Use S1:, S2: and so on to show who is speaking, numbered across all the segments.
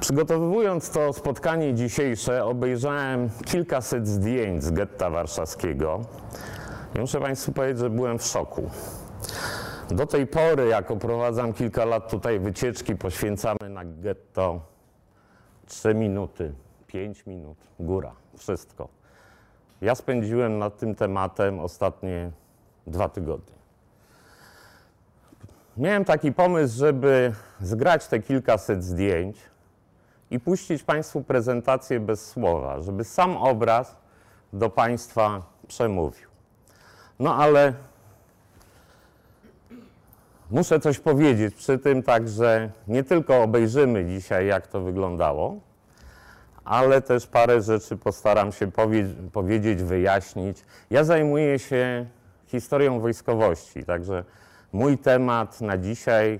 S1: Przygotowując to spotkanie dzisiejsze, obejrzałem kilkaset zdjęć z getta warszawskiego. I muszę Państwu powiedzieć, że byłem w szoku. Do tej pory, jak oprowadzam kilka lat tutaj wycieczki, poświęcamy na getto 3 minuty, 5 minut, góra, wszystko. Ja spędziłem nad tym tematem ostatnie dwa tygodnie. Miałem taki pomysł, żeby zgrać te kilkaset zdjęć i puścić Państwu prezentację bez słowa, żeby sam obraz do Państwa przemówił. No ale muszę coś powiedzieć przy tym, także nie tylko obejrzymy dzisiaj, jak to wyglądało, ale też parę rzeczy postaram się powie powiedzieć, wyjaśnić. Ja zajmuję się historią wojskowości, także mój temat na dzisiaj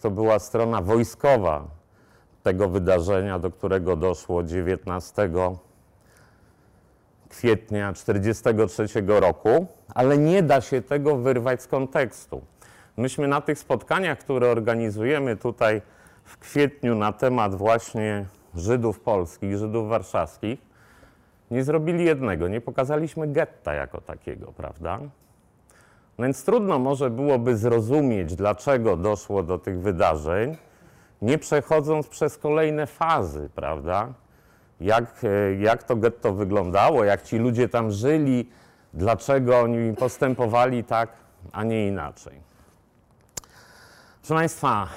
S1: to była strona wojskowa tego wydarzenia, do którego doszło 19 kwietnia 1943 roku, ale nie da się tego wyrwać z kontekstu. Myśmy na tych spotkaniach, które organizujemy tutaj w kwietniu na temat właśnie Żydów polskich, Żydów warszawskich, nie zrobili jednego, nie pokazaliśmy getta jako takiego, prawda? Więc trudno może byłoby zrozumieć, dlaczego doszło do tych wydarzeń, nie przechodząc przez kolejne fazy, prawda? Jak, e, jak to getto wyglądało, jak ci ludzie tam żyli, dlaczego oni postępowali tak, a nie inaczej. Proszę Państwa,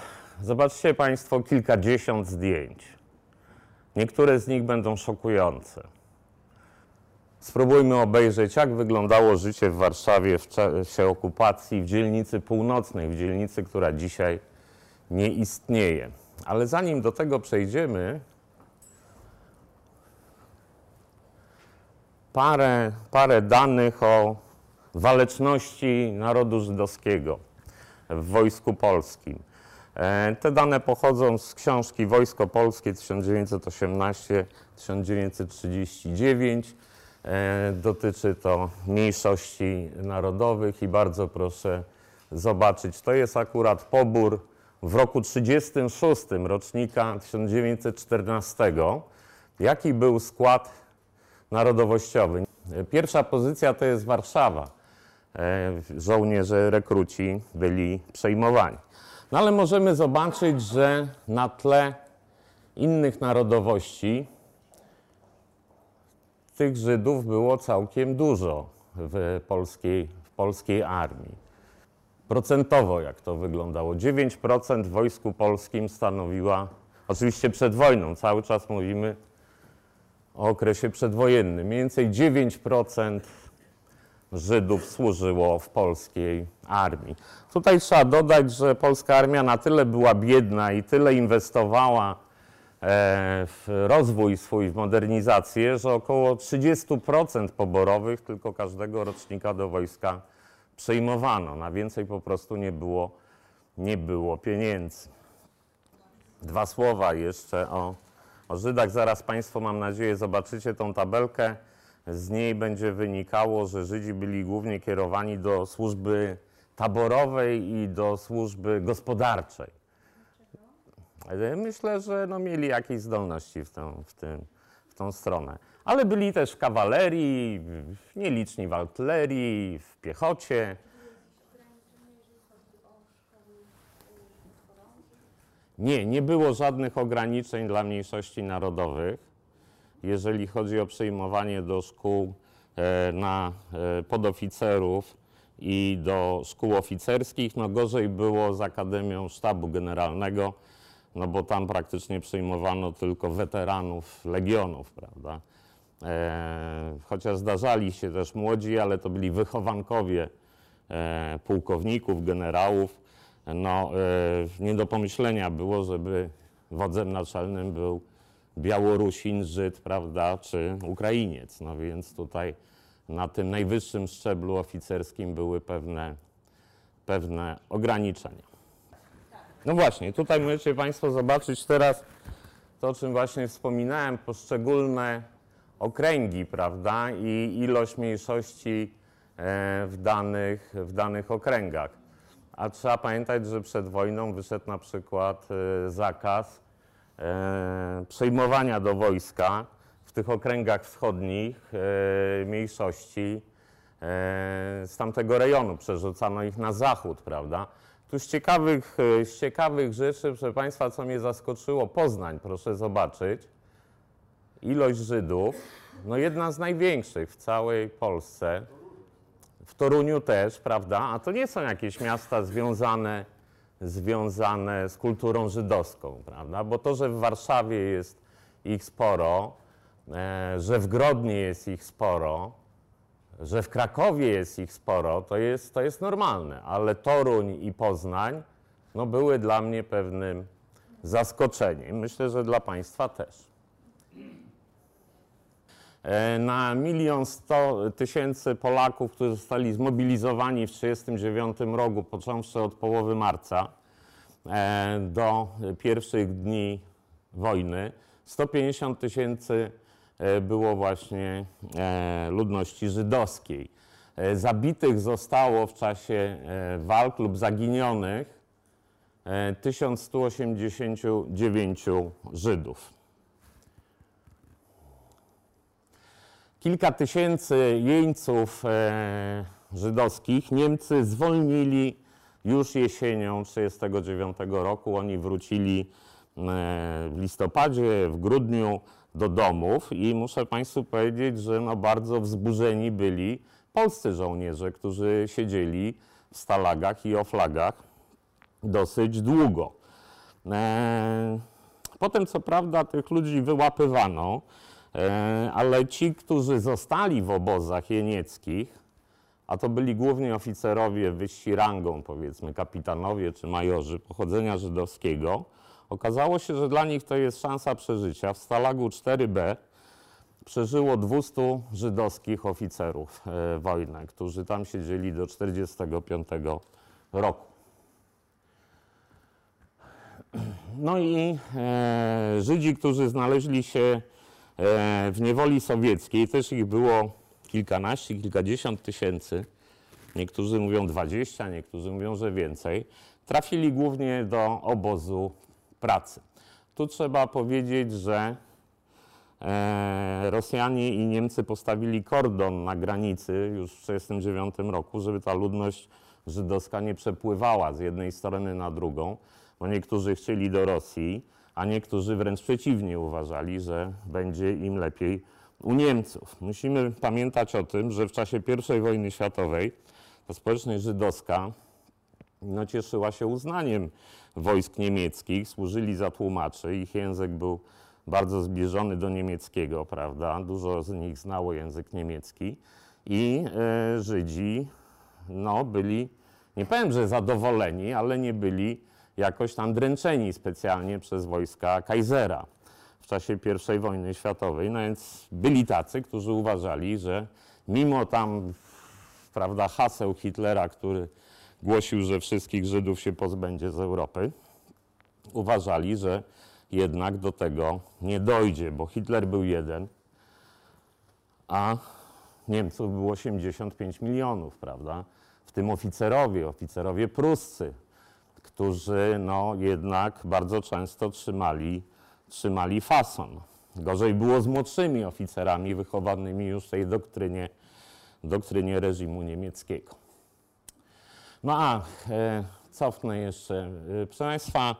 S1: zobaczcie Państwo kilkadziesiąt zdjęć. Niektóre z nich będą szokujące. Spróbujmy obejrzeć, jak wyglądało życie w Warszawie w czasie okupacji, w dzielnicy północnej, w dzielnicy, która dzisiaj nie istnieje. Ale zanim do tego przejdziemy, parę, parę danych o waleczności narodu żydowskiego w Wojsku Polskim. E, te dane pochodzą z książki Wojsko Polskie 1918-1939. E, dotyczy to mniejszości narodowych i bardzo proszę zobaczyć. To jest akurat pobór w roku 36 rocznika 1914. Jaki był skład narodowościowy? Pierwsza pozycja to jest Warszawa. E, żołnierze, rekruci byli przejmowani. No ale możemy zobaczyć, że na tle innych narodowości tych Żydów było całkiem dużo w polskiej, w polskiej armii. Procentowo jak to wyglądało? 9% w wojsku polskim stanowiła, oczywiście przed wojną, cały czas mówimy o okresie przedwojennym, mniej więcej 9% Żydów służyło w polskiej armii. Tutaj trzeba dodać, że polska armia na tyle była biedna i tyle inwestowała e, w rozwój swój, w modernizację, że około 30% poborowych tylko każdego rocznika do wojska przejmowano. Na więcej po prostu nie było, nie było pieniędzy. Dwa słowa jeszcze o, o Żydach. Zaraz Państwo, mam nadzieję, zobaczycie tą tabelkę. Z niej będzie wynikało, że Żydzi byli głównie kierowani do służby taborowej i do służby gospodarczej. Myślę, że no mieli jakieś zdolności w, tę, w, tym, w tą stronę. Ale byli też w kawalerii, nieliczni w artylerii, w piechocie. Nie, nie było żadnych ograniczeń dla mniejszości narodowych jeżeli chodzi o przyjmowanie do szkół e, na e, podoficerów i do szkół oficerskich. No gorzej było z Akademią Sztabu Generalnego, no bo tam praktycznie przyjmowano tylko weteranów legionów, prawda? E, chociaż zdarzali się też młodzi, ale to byli wychowankowie e, pułkowników, generałów. No, e, nie do pomyślenia było, żeby wodzem naczelnym był Białorusin, Żyd, prawda, czy Ukrainiec. No więc tutaj na tym najwyższym szczeblu oficerskim były pewne, pewne ograniczenia. No właśnie, tutaj możecie Państwo zobaczyć teraz to, o czym właśnie wspominałem, poszczególne okręgi, prawda, i ilość mniejszości e, w danych, w danych okręgach. A trzeba pamiętać, że przed wojną wyszedł na przykład e, zakaz E, przejmowania do wojska w tych okręgach wschodnich mniejszości z tamtego rejonu. Przerzucano ich na zachód, prawda? Tu z ciekawych, z ciekawych rzeczy, proszę Państwa, co mnie zaskoczyło, Poznań, proszę zobaczyć. Ilość Żydów, no jedna z największych w całej Polsce. W Toruniu też, prawda? A to nie są jakieś miasta związane, związane z kulturą żydowską, prawda? Bo to, że w Warszawie jest ich sporo, e, że w Grodnie jest ich sporo, że w Krakowie jest ich sporo, to jest, to jest normalne, ale Toruń i Poznań no, były dla mnie pewnym zaskoczeniem. Myślę, że dla Państwa też. E, Na milion sto tysięcy Polaków, którzy zostali zmobilizowani w 1939 roku, począwszy od połowy marca e, do pierwszych dni wojny, 150 tysięcy e, było właśnie ludności żydowskiej. Zabitych zostało w czasie walk lub zaginionych e, 1189 Żydów. Kilka tysięcy jeńców e, żydowskich Niemcy zwolnili już jesienią 1939 roku. Oni wrócili e, w listopadzie, w grudniu do domów i muszę Państwu powiedzieć, że no bardzo wzburzeni byli polscy żołnierze, którzy siedzieli w stalagach i oflagach dosyć długo. E, Potem, co prawda, tych ludzi wyłapywano, ale ci, którzy zostali w obozach jenieckich, a to byli głównie oficerowie wyżsi rangą, powiedzmy kapitanowie czy majorzy pochodzenia żydowskiego, okazało się, że dla nich to jest szansa przeżycia. W Stalagu 4B przeżyło 200 żydowskich oficerów e, wojny, którzy tam siedzieli do 1945 roku. No i e, Żydzi, którzy znaleźli się e, w niewoli sowieckiej, też ich było kilkanaście, kilkadziesiąt tysięcy. Niektórzy mówią 20, niektórzy mówią, że więcej. Trafili głównie do obozu pracy. Tu trzeba powiedzieć, że e, Rosjanie i Niemcy postawili kordon na granicy już w 1939 roku, żeby ta ludność żydowska nie przepływała z jednej strony na drugą, bo niektórzy chcieli do Rosji, a niektórzy wręcz przeciwnie uważali, że będzie im lepiej u Niemców. Musimy pamiętać o tym, że w czasie I wojny światowej ta społeczność żydowska no, cieszyła się uznaniem wojsk niemieckich, służyli za tłumaczy, ich język był bardzo zbliżony do niemieckiego, prawda? Dużo z nich znało język niemiecki i e, Żydzi no, byli, nie powiem, że zadowoleni, ale nie byli jakoś tam dręczeni specjalnie przez wojska Kaisera w czasie I wojny światowej. No więc byli tacy, którzy uważali, że mimo tam prawda, haseł Hitlera, który głosił, że wszystkich Żydów się pozbędzie z Europy, uważali, że jednak do tego nie dojdzie, bo Hitler był jeden, a Niemców było 85 milionów, prawda? W tym oficerowie, oficerowie pruscy, którzy no jednak bardzo często trzymali, trzymali fason. Gorzej było z młodszymi oficerami wychowanymi już w tej doktrynie, doktrynie reżimu niemieckiego. No a e, cofnę jeszcze. E, proszę Państwa,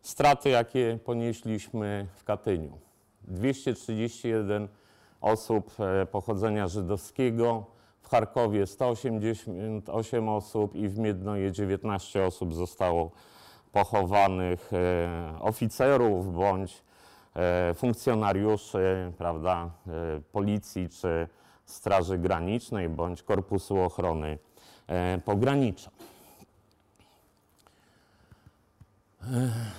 S1: straty, jakie ponieśliśmy w Katyniu. 231 osób e, pochodzenia żydowskiego, w Charkowie 188 osób i w Miednoje 19 osób zostało pochowanych e, oficerów bądź e, funkcjonariuszy prawda, e, policji czy Straży Granicznej bądź Korpusu Ochrony e, Pogranicza.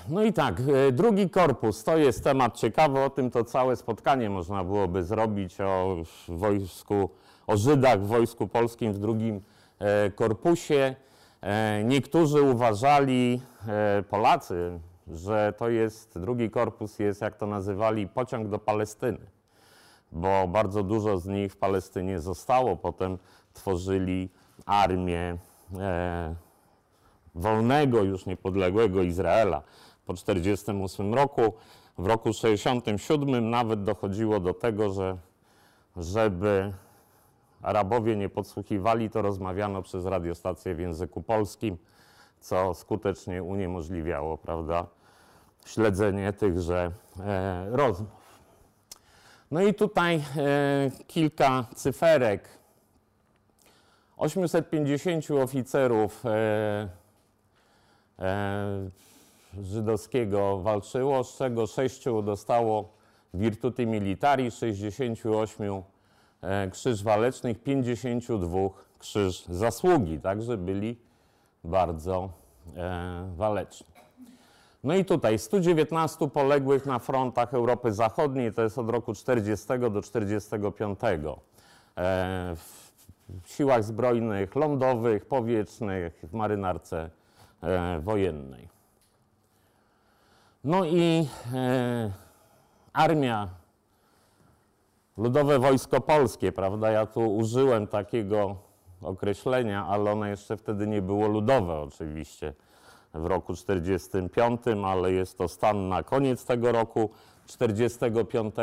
S1: No i tak, e, drugi korpus to jest temat ciekawy, o tym to całe spotkanie można byłoby zrobić o wojsku, o Żydach w Wojsku Polskim w drugim e, korpusie. E, Niektórzy uważali, e, Polacy, że to jest, drugi korpus jest, jak to nazywali, pociąg do Palestyny, bo bardzo dużo z nich w Palestynie zostało, potem tworzyli armię wolnego, już niepodległego Izraela po 1948 roku. w roku 67 nawet dochodziło do tego, że żeby Arabowie nie podsłuchiwali, to rozmawiano przez radiostację w języku polskim, co skutecznie uniemożliwiało, prawda, śledzenie tychże e, rozmów. No i tutaj e, kilka cyferek. 850 oficerów e, e, żydowskiego walczyło, z czego 6 dostało Virtuti Militari, 68 e, krzyż walecznych, 52 krzyż zasługi, także byli bardzo e, waleczni. No i tutaj 119 poległych na frontach Europy Zachodniej, to jest od roku 40 do 45. E, w siłach zbrojnych, lądowych, powietrznych, w marynarce e, wojennej. No i e, armia, Ludowe Wojsko Polskie, prawda? Ja tu użyłem takiego określenia, ale ono jeszcze wtedy nie było ludowe oczywiście w roku 45, ale jest to stan na koniec tego roku 45.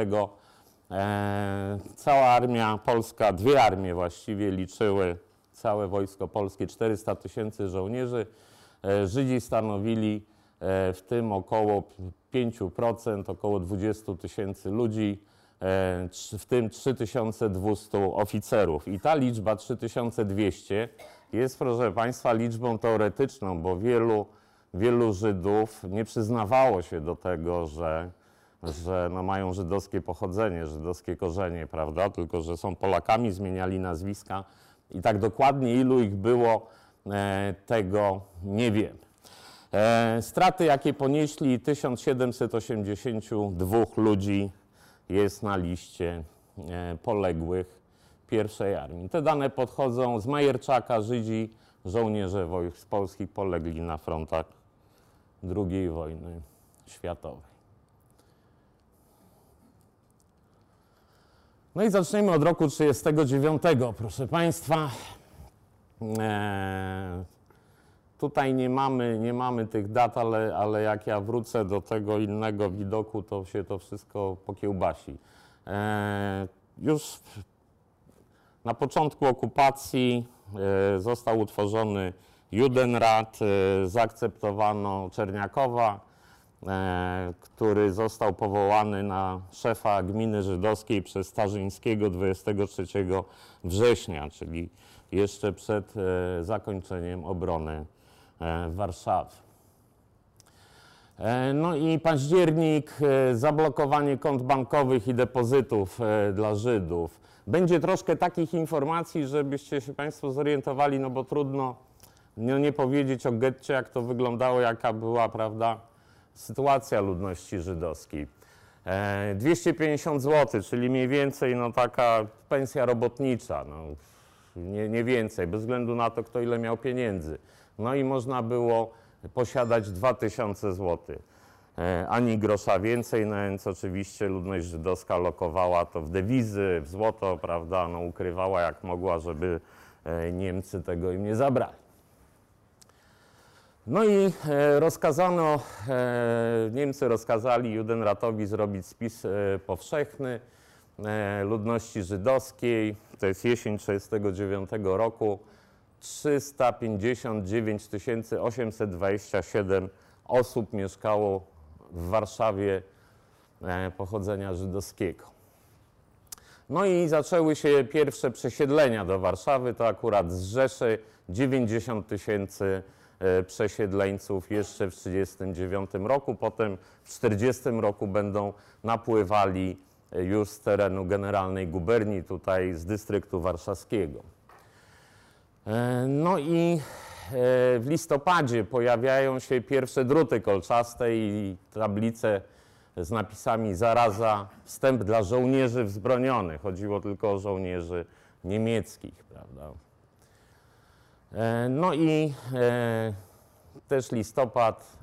S1: E, cała armia polska, dwie armie właściwie liczyły całe wojsko polskie, 400 tysięcy żołnierzy. E, Żydzi stanowili e, w tym około 5%, około 20 tysięcy ludzi, w tym 3200 oficerów. I ta liczba 3200 jest, proszę Państwa, liczbą teoretyczną, bo wielu, wielu Żydów nie przyznawało się do tego, że, że no mają żydowskie pochodzenie, żydowskie korzenie, prawda? Tylko, że są Polakami, zmieniali nazwiska i tak dokładnie ilu ich było, e, tego nie wiem. E, straty, jakie ponieśli 1782 ludzi jest na liście e, poległych pierwszej armii. Te dane podchodzą z Majerczaka, Żydzi, żołnierze wojsk polskich polegli na frontach II wojny światowej. No i zaczniemy od roku 1939, proszę Państwa. E, Tutaj nie mamy, nie mamy tych dat, ale, ale jak ja wrócę do tego innego widoku, to się to wszystko pokiełbasi. E, już na początku okupacji e, został utworzony Judenrat, e, zaakceptowano Czerniakowa, e, który został powołany na szefa gminy żydowskiej przez Starzyńskiego 23 września, czyli jeszcze przed e, zakończeniem obrony Warszawy. E, No i październik, e, zablokowanie kont bankowych i depozytów e, dla Żydów. Będzie troszkę takich informacji, żebyście się Państwo zorientowali, no bo trudno no nie powiedzieć o getcie, jak to wyglądało, jaka była, prawda, sytuacja ludności żydowskiej. E, 250 zł, czyli mniej więcej no taka pensja robotnicza, no, nie, nie więcej, bez względu na to, kto ile miał pieniędzy. No i można było posiadać 2000 zł. E, Ani grosza więcej, no więc oczywiście ludność żydowska lokowała to w dewizy, w złoto, prawda, no ukrywała jak mogła, żeby e, Niemcy tego im nie zabrali. No i e, rozkazano, Niemcy rozkazali Judenratowi zrobić spis powszechny ludności żydowskiej. To jest jesień 1939 roku. 359 827 osób mieszkało w Warszawie e, pochodzenia żydowskiego. No i zaczęły się pierwsze przesiedlenia do Warszawy, to akurat z Rzeszy 90 tysięcy e, przesiedleńców jeszcze w 1939 roku, potem w 1940 roku będą napływali e, już z terenu generalnej guberni, tutaj z dystryktu warszawskiego. E, No i e, w listopadzie pojawiają się pierwsze druty kolczaste i tablice z napisami zaraza, wstęp dla żołnierzy wzbronionych. Chodziło tylko o żołnierzy niemieckich, prawda? E, No i też listopad,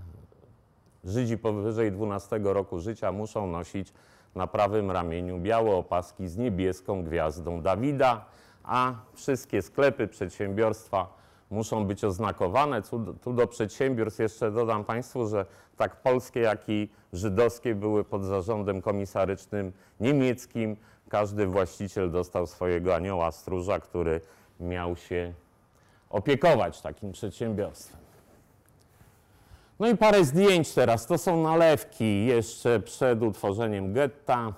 S1: Żydzi powyżej 12 roku życia muszą nosić na prawym ramieniu białe opaski z niebieską gwiazdą Dawida, a wszystkie sklepy, przedsiębiorstwa muszą być oznakowane. Tu, tu do przedsiębiorstw jeszcze dodam Państwu, że tak polskie, jak i żydowskie były pod zarządem komisarycznym niemieckim. Każdy właściciel dostał swojego anioła stróża, który miał się opiekować takim przedsiębiorstwem. No i parę zdjęć teraz. To są nalewki jeszcze przed utworzeniem getta.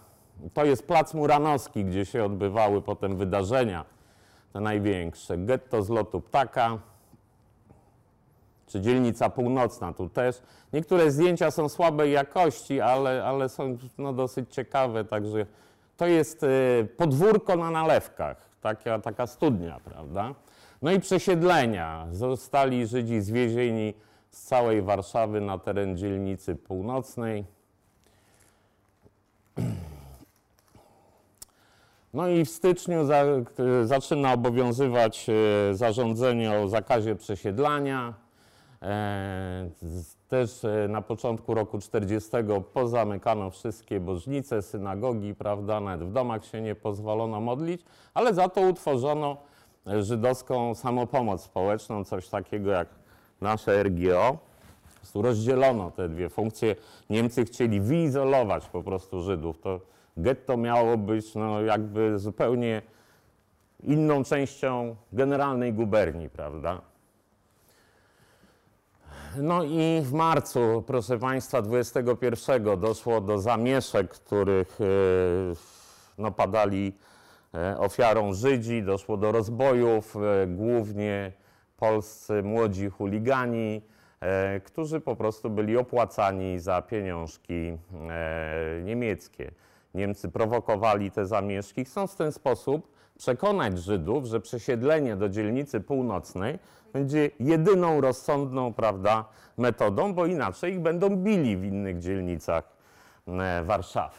S1: To jest Plac Muranowski, gdzie się odbywały potem wydarzenia, te największe. Getto z lotu ptaka, czy dzielnica północna tu też. Niektóre zdjęcia są słabej jakości, ale, ale są no, dosyć ciekawe, także to jest y, podwórko na nalewkach, taka, taka studnia, prawda? No i przesiedlenia. Zostali Żydzi zwiezieni z całej Warszawy na teren dzielnicy północnej. No i w styczniu za, zaczyna obowiązywać e, zarządzenie o zakazie przesiedlania. E, też e, na początku roku 40 pozamykano wszystkie bożnice, synagogi, prawda, nawet w domach się nie pozwolono modlić, ale za to utworzono żydowską samopomoc społeczną, coś takiego jak nasze RGO. Po prostu rozdzielono te dwie funkcje. Niemcy chcieli wyizolować po prostu Żydów. To getto miało być no, jakby zupełnie inną częścią generalnej guberni, prawda? No i w marcu, proszę Państwa, 21 doszło do zamieszek, których e, no, padali e, ofiarą Żydzi, doszło do rozbojów, e, głównie polscy młodzi chuligani, którzy po prostu byli opłacani za pieniążki niemieckie. Niemcy prowokowali te zamieszki, chcąc w ten sposób przekonać Żydów, że przesiedlenie do dzielnicy północnej będzie jedyną rozsądną prawda, metodą, bo inaczej ich będą bili w innych dzielnicach e, Warszawy.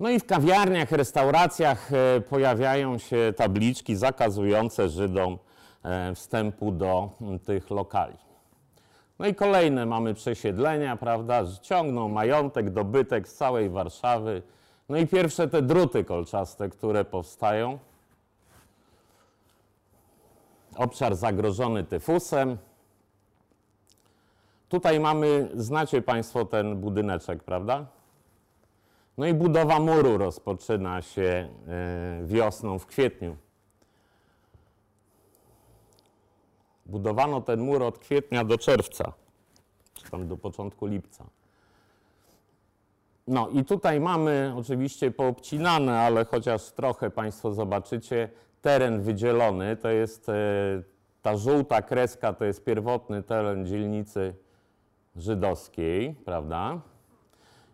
S1: No i w kawiarniach, restauracjach e, pojawiają się tabliczki zakazujące Żydom e, wstępu do tych lokali. No i kolejne mamy przesiedlenia, prawda? Ciągną majątek, dobytek z całej Warszawy. No i pierwsze te druty kolczaste, które powstają. Obszar zagrożony tyfusem. Tutaj mamy, znacie Państwo ten budyneczek, prawda? No i budowa muru rozpoczyna się e, wiosną, w kwietniu. Budowano ten mur od kwietnia do czerwca, czy tam do początku lipca. No i tutaj mamy oczywiście poobcinane, ale chociaż trochę Państwo zobaczycie, teren wydzielony, to jest e, ta żółta kreska, to jest pierwotny teren dzielnicy żydowskiej, prawda?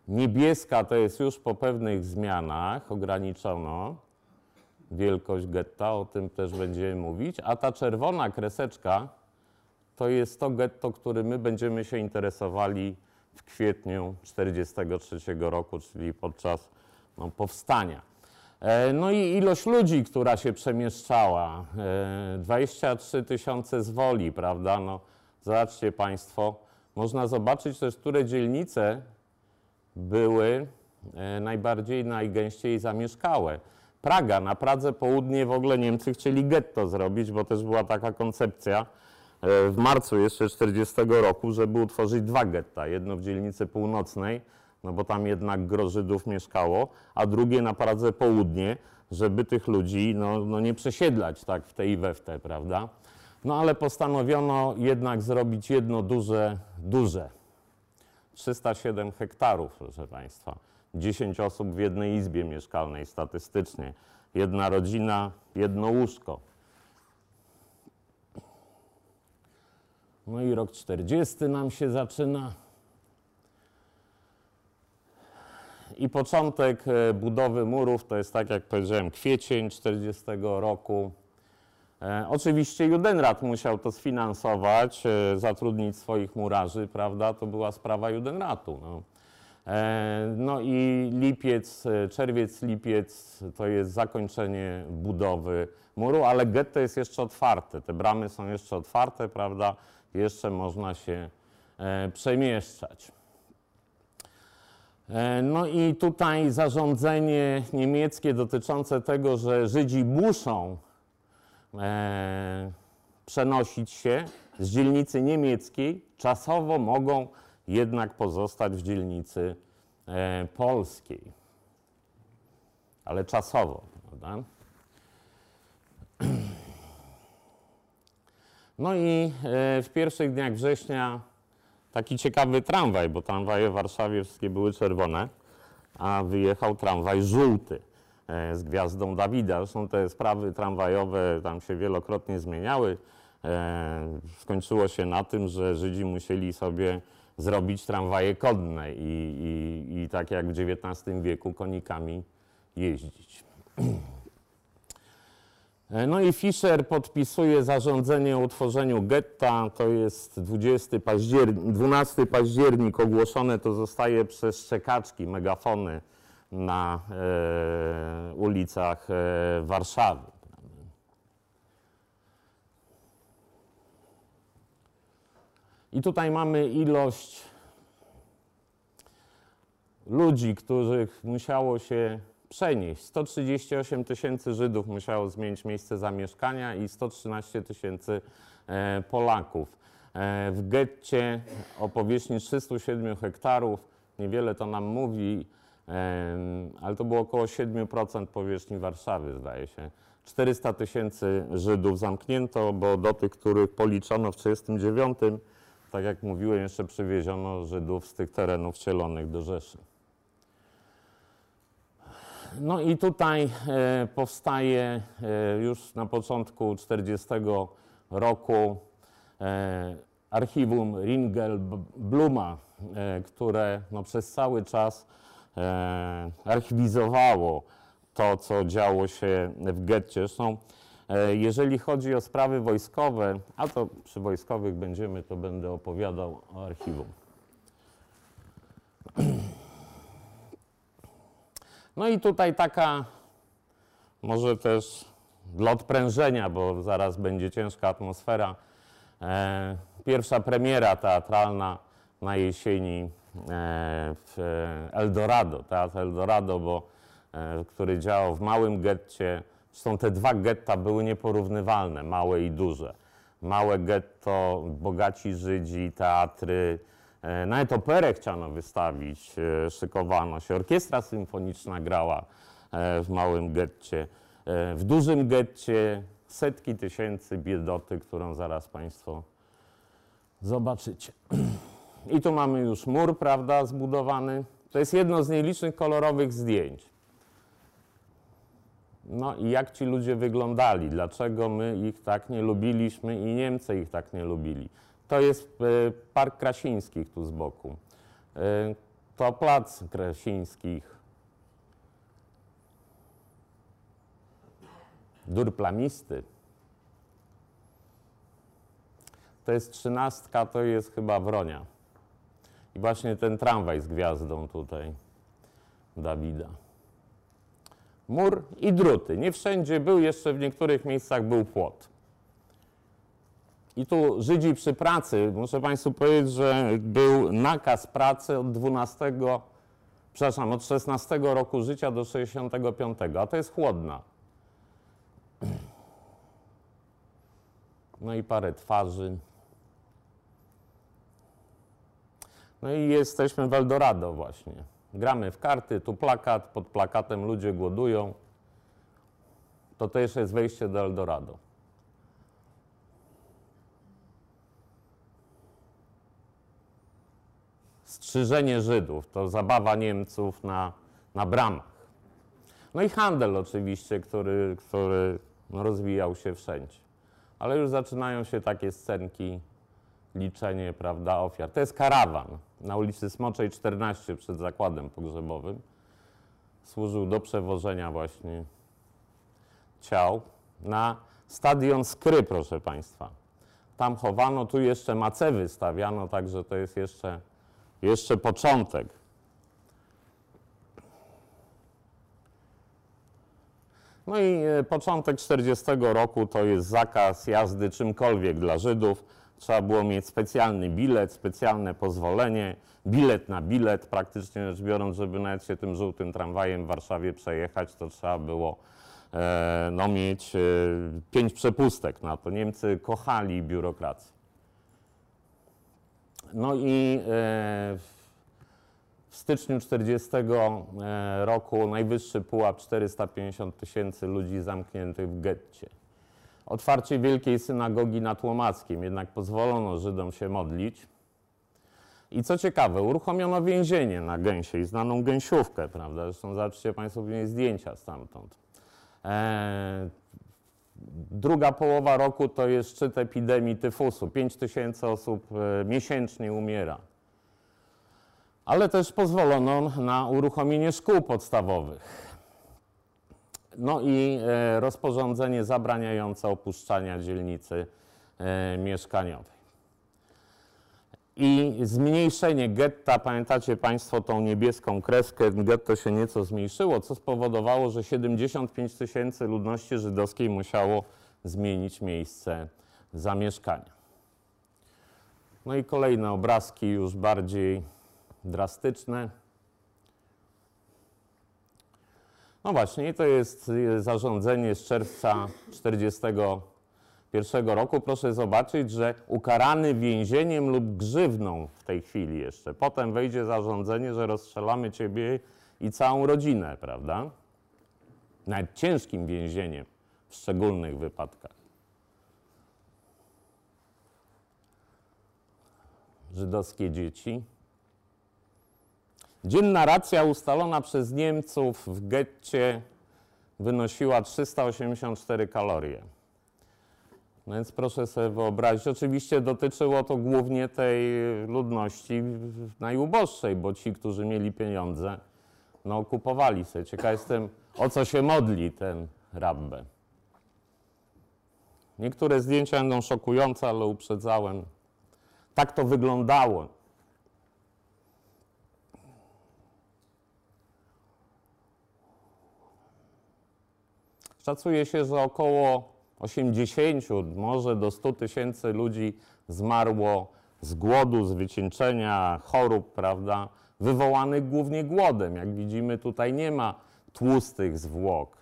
S1: Niebieska to jest już po pewnych zmianach, ograniczono wielkość getta, o tym też będziemy mówić, a ta czerwona kreseczka to jest to getto, którym my będziemy się interesowali w kwietniu 1943 roku, czyli podczas no, powstania. E, no i ilość ludzi, która się przemieszczała, 23 e, tysiące zwoli, prawda? No, zobaczcie Państwo, można zobaczyć też, które dzielnice były e, najbardziej, najgęściej zamieszkałe. Praga, na Pradze Południe w ogóle Niemcy chcieli getto zrobić, bo też była taka koncepcja w marcu jeszcze 40 roku, żeby utworzyć dwa getta. Jedno w dzielnicy północnej, no bo tam jednak gro Żydów mieszkało, a drugie na Pradze Południe, żeby tych ludzi no, no nie przesiedlać tak w te i we w te, prawda? No ale postanowiono jednak zrobić jedno duże, duże. 307 hektarów, proszę Państwa. 10 osób w jednej izbie mieszkalnej statystycznie. Jedna rodzina, jedno łóżko. No i rok 40 nam się zaczyna. I początek e, budowy murów to jest, tak jak powiedziałem, kwiecień 40 roku. E, oczywiście Judenrat musiał to sfinansować, e, zatrudnić swoich murarzy, prawda? To była sprawa Judenratu. No. E, no i lipiec, e, czerwiec, lipiec to jest zakończenie budowy muru, ale getto jest jeszcze otwarte. Te bramy są jeszcze otwarte, prawda? Jeszcze można się e, przemieszczać. No i tutaj zarządzenie niemieckie dotyczące tego, że Żydzi muszą przenosić się z dzielnicy niemieckiej, czasowo mogą jednak pozostać w dzielnicy e, polskiej. Ale czasowo, prawda? No i e, w pierwszych dniach września taki ciekawy tramwaj, bo tramwaje w Warszawie wszystkie były czerwone, a wyjechał tramwaj żółty e, z gwiazdą Dawida. Zresztą te sprawy tramwajowe tam się wielokrotnie zmieniały. Skończyło się na tym, że Żydzi musieli sobie zrobić tramwaje kodne i, i, i tak jak w XIX wieku konikami jeździć. No i Fischer podpisuje zarządzenie o utworzeniu getta. To jest 20 październik, 12 październik ogłoszone. To zostaje przez szczekaczki, megafony na e, ulicach e, Warszawy. I tutaj mamy ilość ludzi, których musiało się przenieść. 138 tysięcy Żydów musiało zmienić miejsce zamieszkania i 113 tysięcy e, Polaków. E, W getcie o powierzchni 307 hektarów, niewiele to nam mówi, ale to było około 7% powierzchni Warszawy, zdaje się. 400 tysięcy Żydów zamknięto, bo do tych, których policzono w 1939, tak jak mówiłem, jeszcze przywieziono Żydów z tych terenów wcielonych do Rzeszy. No i tutaj e, powstaje e, już na początku 40 roku e, archiwum Ringelbluma, które no, przez cały czas archiwizowało to, co działo się w getcie. Zresztą, jeżeli chodzi o sprawy wojskowe, a to przy wojskowych będziemy, to będę opowiadał o archiwum. No i tutaj taka, może też dla odprężenia, bo zaraz będzie ciężka atmosfera. E, pierwsza premiera teatralna na jesieni e, w Eldorado, Teatr Eldorado, bo, e, który działał w małym getcie. Zresztą te dwa getta były nieporównywalne, małe i duże. Małe getto, bogaci Żydzi, teatry, E, Nawet operę chciano wystawić, e, szykowano się. Orkiestra symfoniczna grała e, w małym getcie. W dużym getcie setki tysięcy biedoty, którą zaraz Państwo zobaczycie. I tu mamy już mur, prawda, zbudowany. To jest jedno z nielicznych kolorowych zdjęć. No i jak ci ludzie wyglądali, dlaczego my ich tak nie lubiliśmy i Niemcy ich tak nie lubili. To jest e, Park Krasińskich tu z boku. E, To plac Krasińskich. Dur plamisty. To jest trzynastka, to jest chyba Wronia. I właśnie ten tramwaj z gwiazdą tutaj Dawida. Mur i druty. Nie wszędzie był, jeszcze w niektórych miejscach był płot. I tu Żydzi przy pracy, muszę Państwu powiedzieć, że był nakaz pracy od 12, przepraszam, od 16 roku życia do 65, a to jest chłodna. No i parę twarzy. No i jesteśmy w Eldorado właśnie. Gramy w karty, tu plakat, pod plakatem ludzie głodują. To też jest wejście do Eldorado. Strzyżenie Żydów to zabawa Niemców na, na bramach. No i handel oczywiście, który, który rozwijał się wszędzie. Ale już zaczynają się takie scenki, liczenie, prawda, ofiar. To jest karawan na ulicy Smoczej 14 przed zakładem pogrzebowym. Służył do przewożenia właśnie ciał na stadion Skry, proszę Państwa. Tam chowano, tu jeszcze macewy stawiano, także to jest jeszcze, jeszcze początek. No i e, początek 40 roku to jest zakaz jazdy czymkolwiek dla Żydów. Trzeba było mieć specjalny bilet, specjalne pozwolenie, bilet na bilet, praktycznie rzecz biorąc, żeby nawet się tym żółtym tramwajem w Warszawie przejechać, to trzeba było e, no, mieć e, pięć przepustek na to. Niemcy kochali biurokrację. No i e, w styczniu 40 e, roku najwyższy pułap 450 tysięcy ludzi zamkniętych w getcie. Otwarcie Wielkiej Synagogi na Tłomackim, jednak pozwolono Żydom się modlić. I co ciekawe, uruchomiono więzienie na Gęsiej, znaną gęsiówkę, prawda? Zresztą zobaczcie Państwo później zdjęcia stamtąd. E, druga połowa roku to jest szczyt epidemii tyfusu. 5 tysięcy osób e, miesięcznie umiera. Ale też pozwolono na uruchomienie szkół podstawowych. No i e, rozporządzenie zabraniające opuszczania dzielnicy e, mieszkaniowej. I zmniejszenie getta, pamiętacie Państwo tą niebieską kreskę, getto się nieco zmniejszyło, co spowodowało, że 75 tysięcy ludności żydowskiej musiało zmienić miejsce zamieszkania. No i kolejne obrazki już bardziej drastyczne. No właśnie, to jest zarządzenie z czerwca 1941 roku. Proszę zobaczyć, że ukarany więzieniem lub grzywną w tej chwili jeszcze. Potem wejdzie zarządzenie, że rozstrzelamy ciebie i całą rodzinę, prawda? Nawet ciężkim więzieniem w szczególnych wypadkach. Żydowskie dzieci. Dzienna racja ustalona przez Niemców w getcie wynosiła 384 kalorie. No więc proszę sobie wyobrazić, oczywiście dotyczyło to głównie tej ludności najuboższej, bo ci, którzy mieli pieniądze, no kupowali sobie. Ciekaw jestem, o co się modli ten rabbe. Niektóre zdjęcia będą szokujące, ale uprzedzałem. Tak to wyglądało. Szacuje się, że około 80, może do 100 tysięcy ludzi zmarło z głodu, z wycieńczenia, chorób, prawda, wywołanych głównie głodem. Jak widzimy, tutaj nie ma tłustych zwłok.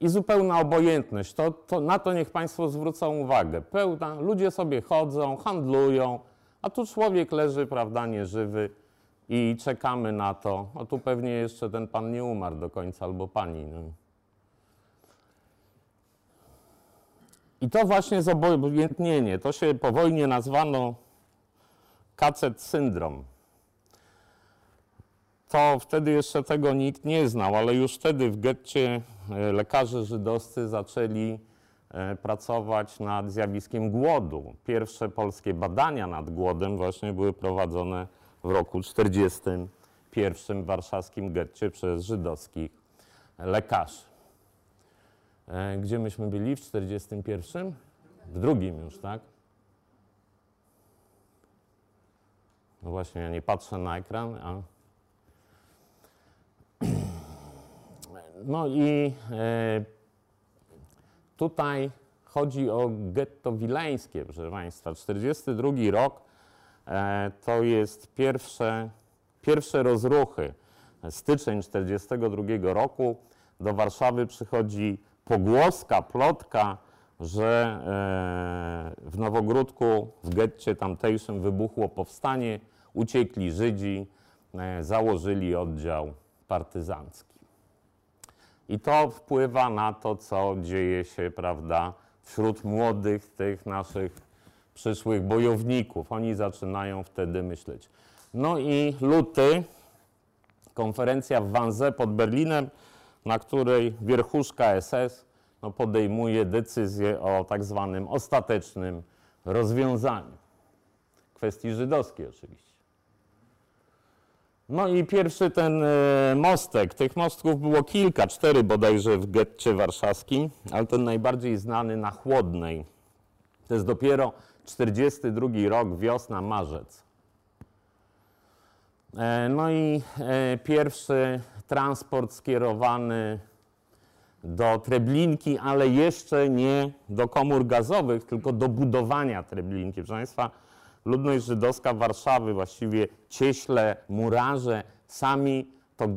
S1: I zupełna obojętność. To, to, na to niech Państwo zwrócą uwagę. Pełna, ludzie sobie chodzą, handlują, a tu człowiek leży, prawda, nieżywy i czekamy na to. O tu pewnie jeszcze ten pan nie umarł do końca, albo pani. No. I to właśnie zobojętnienie, to się po wojnie nazwano kacet syndrom. To wtedy jeszcze tego nikt nie znał, ale już wtedy w getcie e, lekarze żydowscy zaczęli e, pracować nad zjawiskiem głodu. Pierwsze polskie badania nad głodem właśnie były prowadzone w roku 1941 w warszawskim getcie przez żydowskich lekarzy. E, gdzie myśmy byli w 41? W drugim już, tak? No właśnie, ja nie patrzę na ekran, a... No i e, tutaj chodzi o getto wileńskie, proszę Państwa. 42 rok e, to jest pierwsze, pierwsze rozruchy. Styczeń 42 roku do Warszawy przychodzi pogłoska, plotka, że e, w Nowogródku, w getcie tamtejszym wybuchło powstanie, uciekli Żydzi, e, założyli oddział partyzancki. I to wpływa na to, co dzieje się, prawda, wśród młodych tych naszych przyszłych bojowników. Oni zaczynają wtedy myśleć. No i luty, konferencja w Wanze pod Berlinem, na której wierchuszka SS no, podejmuje decyzję o tak zwanym ostatecznym rozwiązaniu. Kwestii żydowskiej oczywiście. No i pierwszy ten e, mostek, tych mostków było kilka, cztery bodajże w getcie warszawskim, ale ten najbardziej znany na Chłodnej. To jest dopiero 42 rok, wiosna, marzec. E, no i e, pierwszy transport skierowany do Treblinki, ale jeszcze nie do komór gazowych, tylko do budowania Treblinki. Proszę Państwa, ludność żydowska Warszawy, właściwie cieśle, murarze, sami to,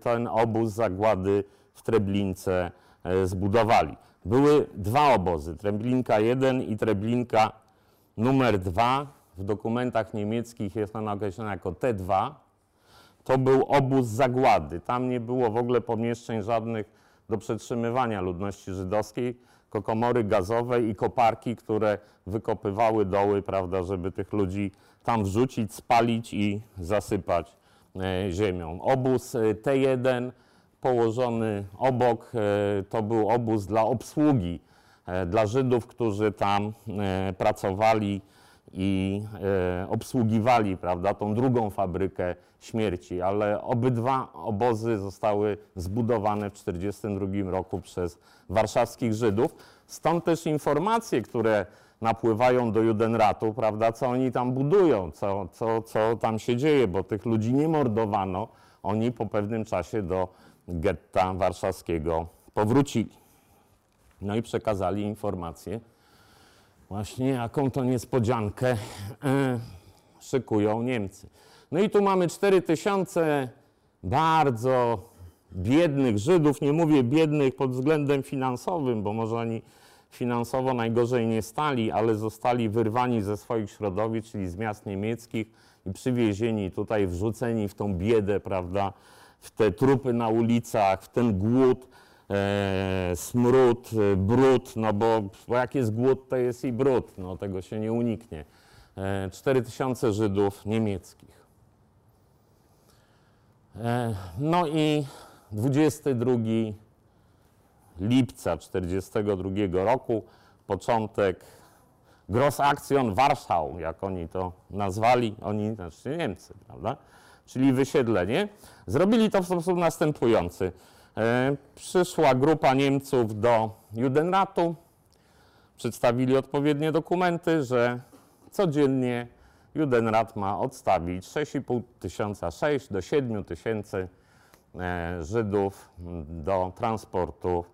S1: ten obóz zagłady w Treblince e, zbudowali. Były dwa obozy, Treblinka 1 i Treblinka numer 2. W dokumentach niemieckich jest ona określona jako T2. To był obóz zagłady. Tam nie było w ogóle pomieszczeń żadnych do przetrzymywania ludności żydowskiej, tylko komory gazowe i koparki, które wykopywały doły, prawda, żeby tych ludzi tam wrzucić, spalić i zasypać e, ziemią. Obóz e, T1 położony obok e, to był obóz dla obsługi, e, dla Żydów, którzy tam e, pracowali i e, obsługiwali prawda, tą drugą fabrykę śmierci, ale obydwa obozy zostały zbudowane w 1942 roku przez warszawskich Żydów. Stąd też informacje, które napływają do Judenratu, prawda, co oni tam budują, co, co, co tam się dzieje, bo tych ludzi nie mordowano, oni po pewnym czasie do getta warszawskiego powrócili. No i przekazali informację, Właśnie jaką to niespodziankę e, szykują Niemcy. No i tu mamy 4 tysiące bardzo biednych Żydów. Nie mówię biednych pod względem finansowym, bo może oni finansowo najgorzej nie stali, ale zostali wyrwani ze swoich środowisk, czyli z miast niemieckich i przywiezieni tutaj, wrzuceni w tą biedę, prawda, w te trupy na ulicach, w ten głód e, smród, e, brud, no bo, bo jak jest głód, to jest i brud, no tego się nie uniknie. E, 4000 Żydów niemieckich. E, no i 22 lipca 1942 roku, początek Grossaktion Warschau, jak oni to nazwali, oni, znaczy Niemcy, prawda? Czyli wysiedlenie. Zrobili to w sposób następujący. E, Przyszła grupa Niemców do Judenratu, przedstawili odpowiednie dokumenty, że codziennie Judenrat ma odstawić 6,5 tysiąca, 6 do 7 tysięcy e, Żydów do transportu,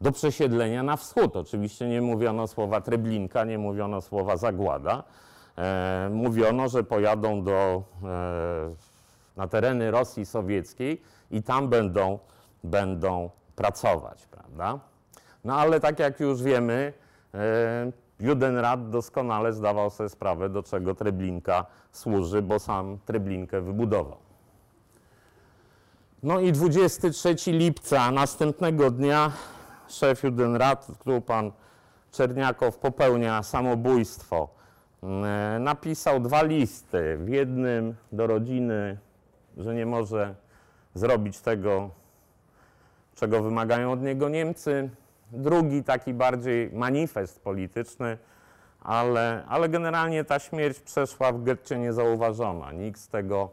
S1: do przesiedlenia na wschód. Oczywiście nie mówiono słowa Treblinka, nie mówiono słowa Zagłada. E, Mówiono, że pojadą do, na tereny Rosji Sowieckiej i tam będą będą pracować, prawda? No ale tak jak już wiemy, e, Judenrat doskonale zdawał sobie sprawę, do czego Treblinka służy, bo sam Treblinkę wybudował. No i 23 lipca następnego dnia szef Judenrat, tu pan Czerniakow popełnia samobójstwo. E, Napisał dwa listy. W jednym do rodziny, że nie może zrobić tego, czego wymagają od niego Niemcy. Drugi taki bardziej manifest polityczny, ale, ale generalnie ta śmierć przeszła w getcie niezauważona. Nikt z tego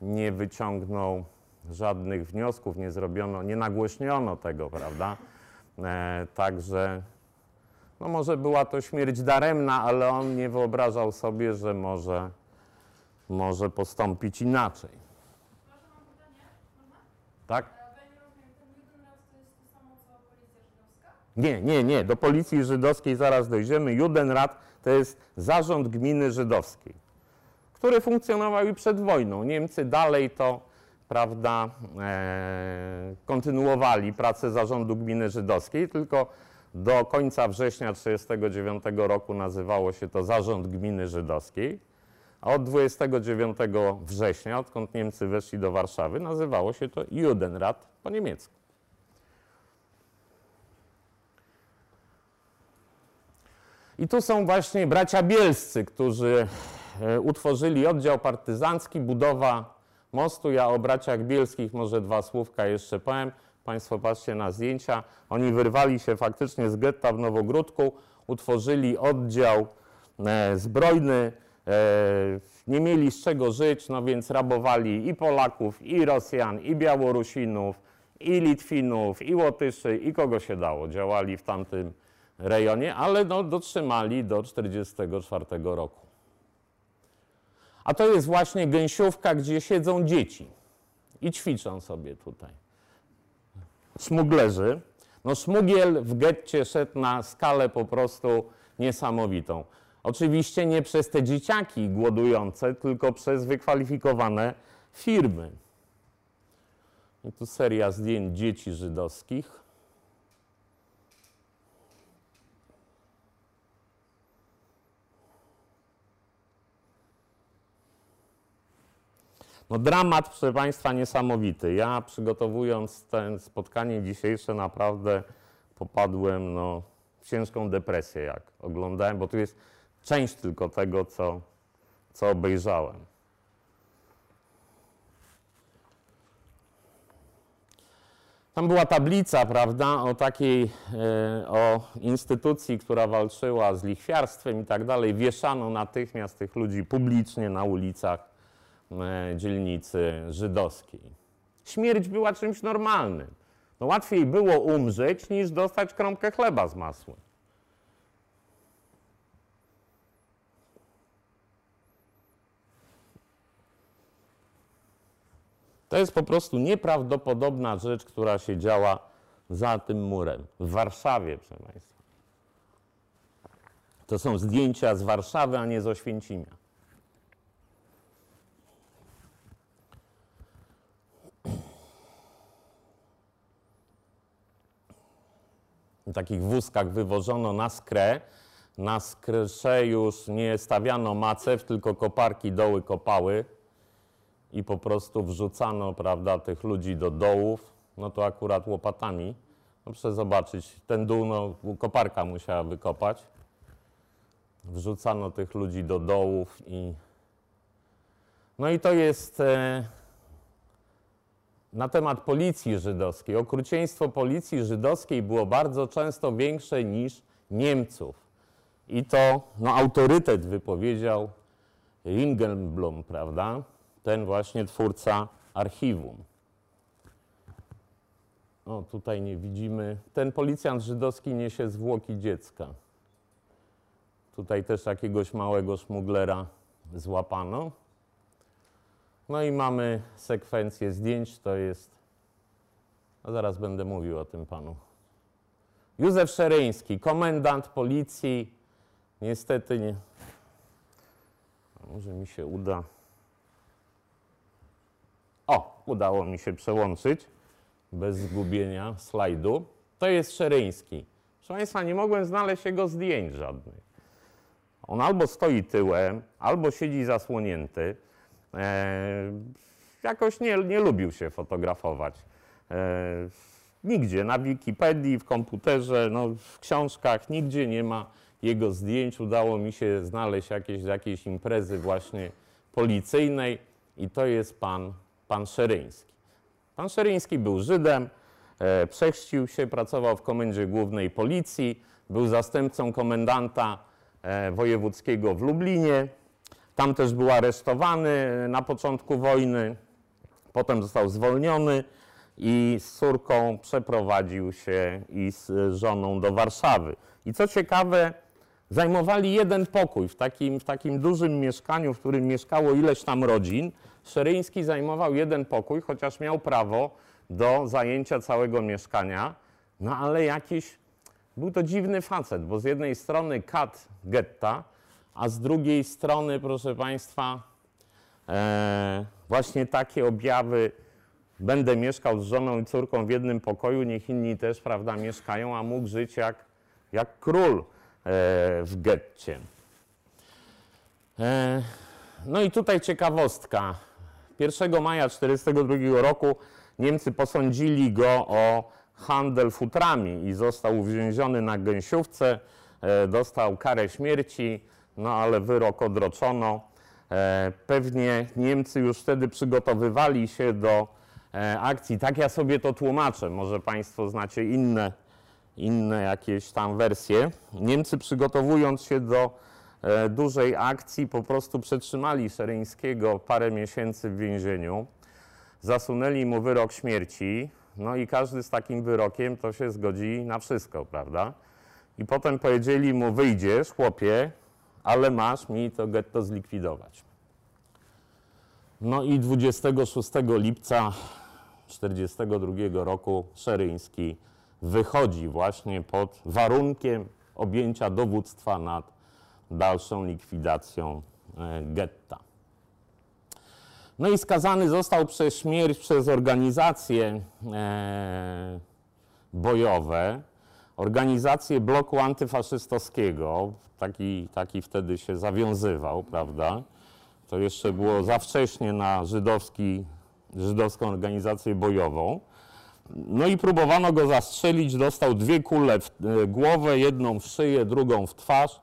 S1: nie wyciągnął żadnych wniosków, nie zrobiono, nie nagłośniono tego, prawda? E, także no może była to śmierć daremna, ale on nie wyobrażał sobie, że może, może postąpić inaczej.
S2: Proszę, mam pytanie. Można?
S1: Tak?
S2: A ja nie rozumiem, ten Judenrat to jest to samo co policja żydowska?
S1: Nie, nie, nie. Do policji żydowskiej zaraz dojdziemy. Judenrat to jest zarząd gminy żydowskiej, który funkcjonował i przed wojną. Niemcy dalej to, prawda, e, kontynuowali pracę zarządu gminy żydowskiej, tylko do końca września 1939 roku nazywało się to Zarząd Gminy Żydowskiej, a od 29 września, odkąd Niemcy weszli do Warszawy, nazywało się to Judenrat po niemiecku. I tu są właśnie bracia bielscy, którzy e, utworzyli oddział partyzancki, budowa mostu. Ja o braciach bielskich może dwa słówka jeszcze powiem. Państwo patrzcie na zdjęcia. Oni wyrwali się faktycznie z getta w Nowogródku, utworzyli oddział e, zbrojny, e, nie mieli z czego żyć, no więc rabowali i Polaków, i Rosjan, i Białorusinów, i Litwinów, i Łotyszy, i kogo się dało. Działali w tamtym rejonie, ale no, dotrzymali do 1944 roku. A to jest właśnie gęsiówka, gdzie siedzą dzieci i ćwiczą sobie tutaj. Smuglerzy. No szmugiel w getcie szedł na skalę po prostu niesamowitą. Oczywiście nie przez te dzieciaki głodujące, tylko przez wykwalifikowane firmy. I tu seria zdjęć dzieci żydowskich. No dramat, proszę Państwa, niesamowity. Ja przygotowując ten spotkanie dzisiejsze naprawdę popadłem no, w ciężką depresję, jak oglądałem, bo tu jest część tylko tego, co, co obejrzałem. Tam była tablica, prawda, o takiej, e, o instytucji, która walczyła z lichwiarstwem i tak dalej. Wieszano natychmiast tych ludzi publicznie na ulicach dzielnicy żydowskiej. Śmierć była czymś normalnym. No łatwiej było umrzeć, niż dostać kromkę chleba z masłem. To jest po prostu nieprawdopodobna rzecz, która się działa za tym murem. W Warszawie, proszę Państwa. To są zdjęcia z Warszawy, a nie z Oświęcimia. Takich wózkach wywożono na skrę. Na skrze już nie stawiano macew, tylko koparki doły kopały i po prostu wrzucano, prawda, tych ludzi do dołów, no to akurat łopatami. No proszę zobaczyć, ten dół, no, koparka musiała wykopać. Wrzucano tych ludzi do dołów i... No i to jest e, na temat policji żydowskiej. Okrucieństwo policji żydowskiej było bardzo często większe niż Niemców. I to no, autorytet wypowiedział Ringelblum, prawda? ten właśnie twórca archiwum. O, tutaj nie widzimy. Ten policjant żydowski niesie zwłoki dziecka. Tutaj też jakiegoś małego szmuglera złapano. No i mamy sekwencję zdjęć, to jest, no zaraz będę mówił o tym panu. Józef Szereński, komendant policji, niestety nie, może mi się uda. O, udało mi się przełączyć bez zgubienia slajdu. To jest Szereński. Proszę Państwa, nie mogłem znaleźć jego zdjęć żadnych. On albo stoi tyłem, albo siedzi zasłonięty. E, jakoś nie, nie lubił się fotografować. E, nigdzie, na Wikipedii, w komputerze, no, w książkach, nigdzie nie ma jego zdjęć. Udało mi się znaleźć jakieś jakiejś imprezy właśnie policyjnej i to jest pan pan Szeryński. Pan Szeryński był Żydem, e, przechrzcił się, pracował w Komendzie Głównej Policji, był zastępcą komendanta e, wojewódzkiego w Lublinie. Tam też był aresztowany na początku wojny, potem został zwolniony i z córką przeprowadził się i z żoną do Warszawy. I co ciekawe, zajmowali jeden pokój w takim, w takim dużym mieszkaniu, w którym mieszkało ileś tam rodzin. Szeryński zajmował jeden pokój, chociaż miał prawo do zajęcia całego mieszkania, no ale jakiś, był to dziwny facet, bo z jednej strony kat getta, a z drugiej strony, proszę Państwa, e, właśnie takie objawy, będę mieszkał z żoną i córką w jednym pokoju, niech inni też, prawda, mieszkają, a mógł żyć jak, jak król e, w getcie. E, no i tutaj ciekawostka. 1 maja 1942 roku Niemcy posądzili go o handel futrami i został uwięziony na gęsiówce, e, dostał karę śmierci, no ale wyrok odroczono. E, pewnie Niemcy już wtedy przygotowywali się do e, akcji. Tak ja sobie to tłumaczę, może Państwo znacie inne, inne jakieś tam wersje. Niemcy przygotowując się do E, dużej akcji po prostu przetrzymali Szeryńskiego parę miesięcy w więzieniu, zasunęli mu wyrok śmierci, no i każdy z takim wyrokiem to się zgodzi na wszystko, prawda? I potem powiedzieli mu, wyjdziesz, chłopie, ale masz mi to getto zlikwidować. No i 26 lipca 1942 roku Szeryński wychodzi właśnie pod warunkiem objęcia dowództwa nad dalszą likwidacją e, getta. No i skazany został przez śmierć przez organizacje e, bojowe, organizacje bloku antyfaszystowskiego. Taki, taki wtedy się zawiązywał, prawda? To jeszcze było za wcześnie na żydowski, żydowską organizację bojową. No i próbowano go zastrzelić, dostał dwie kule w e, głowę, jedną w szyję, drugą w twarz.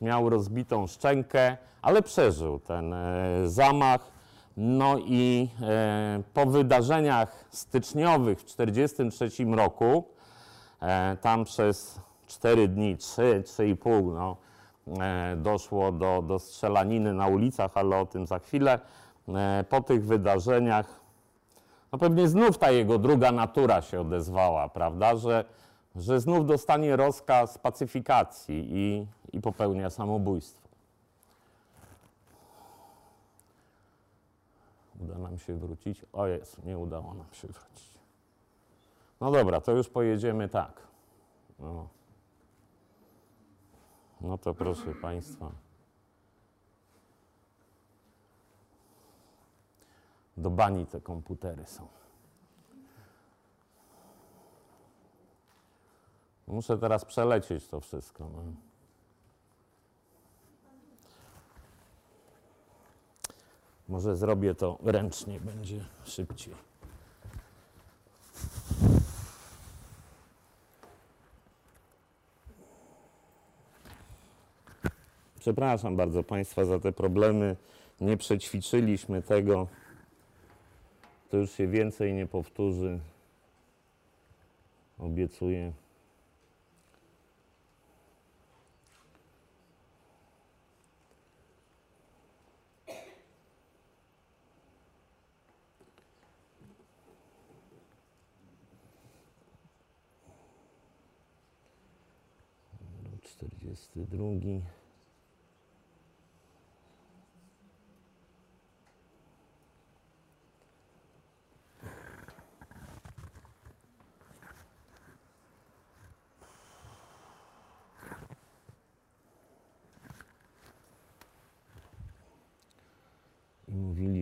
S1: Miał rozbitą szczękę, ale przeżył ten e, zamach. No i e, po wydarzeniach styczniowych w 1943 roku, tam przez 4 dni, 3, 3,5, no, e, doszło do, do strzelaniny na ulicach, ale o tym za chwilę. E, po tych wydarzeniach no pewnie znów ta jego druga natura się odezwała, prawda, że, że znów dostanie rozkaz pacyfikacji i, i popełnia samobójstwo. Uda nam się wrócić? O jest, nie udało nam się wrócić. No dobra, to już pojedziemy tak. No, no to proszę Państwa. Do bani te komputery są. Muszę teraz przelecieć to wszystko. No. Może zrobię to ręcznie, będzie szybciej. Przepraszam bardzo Państwa za te problemy. Nie przećwiczyliśmy tego. To już się więcej nie powtórzy. Obiecuję. Rok 42.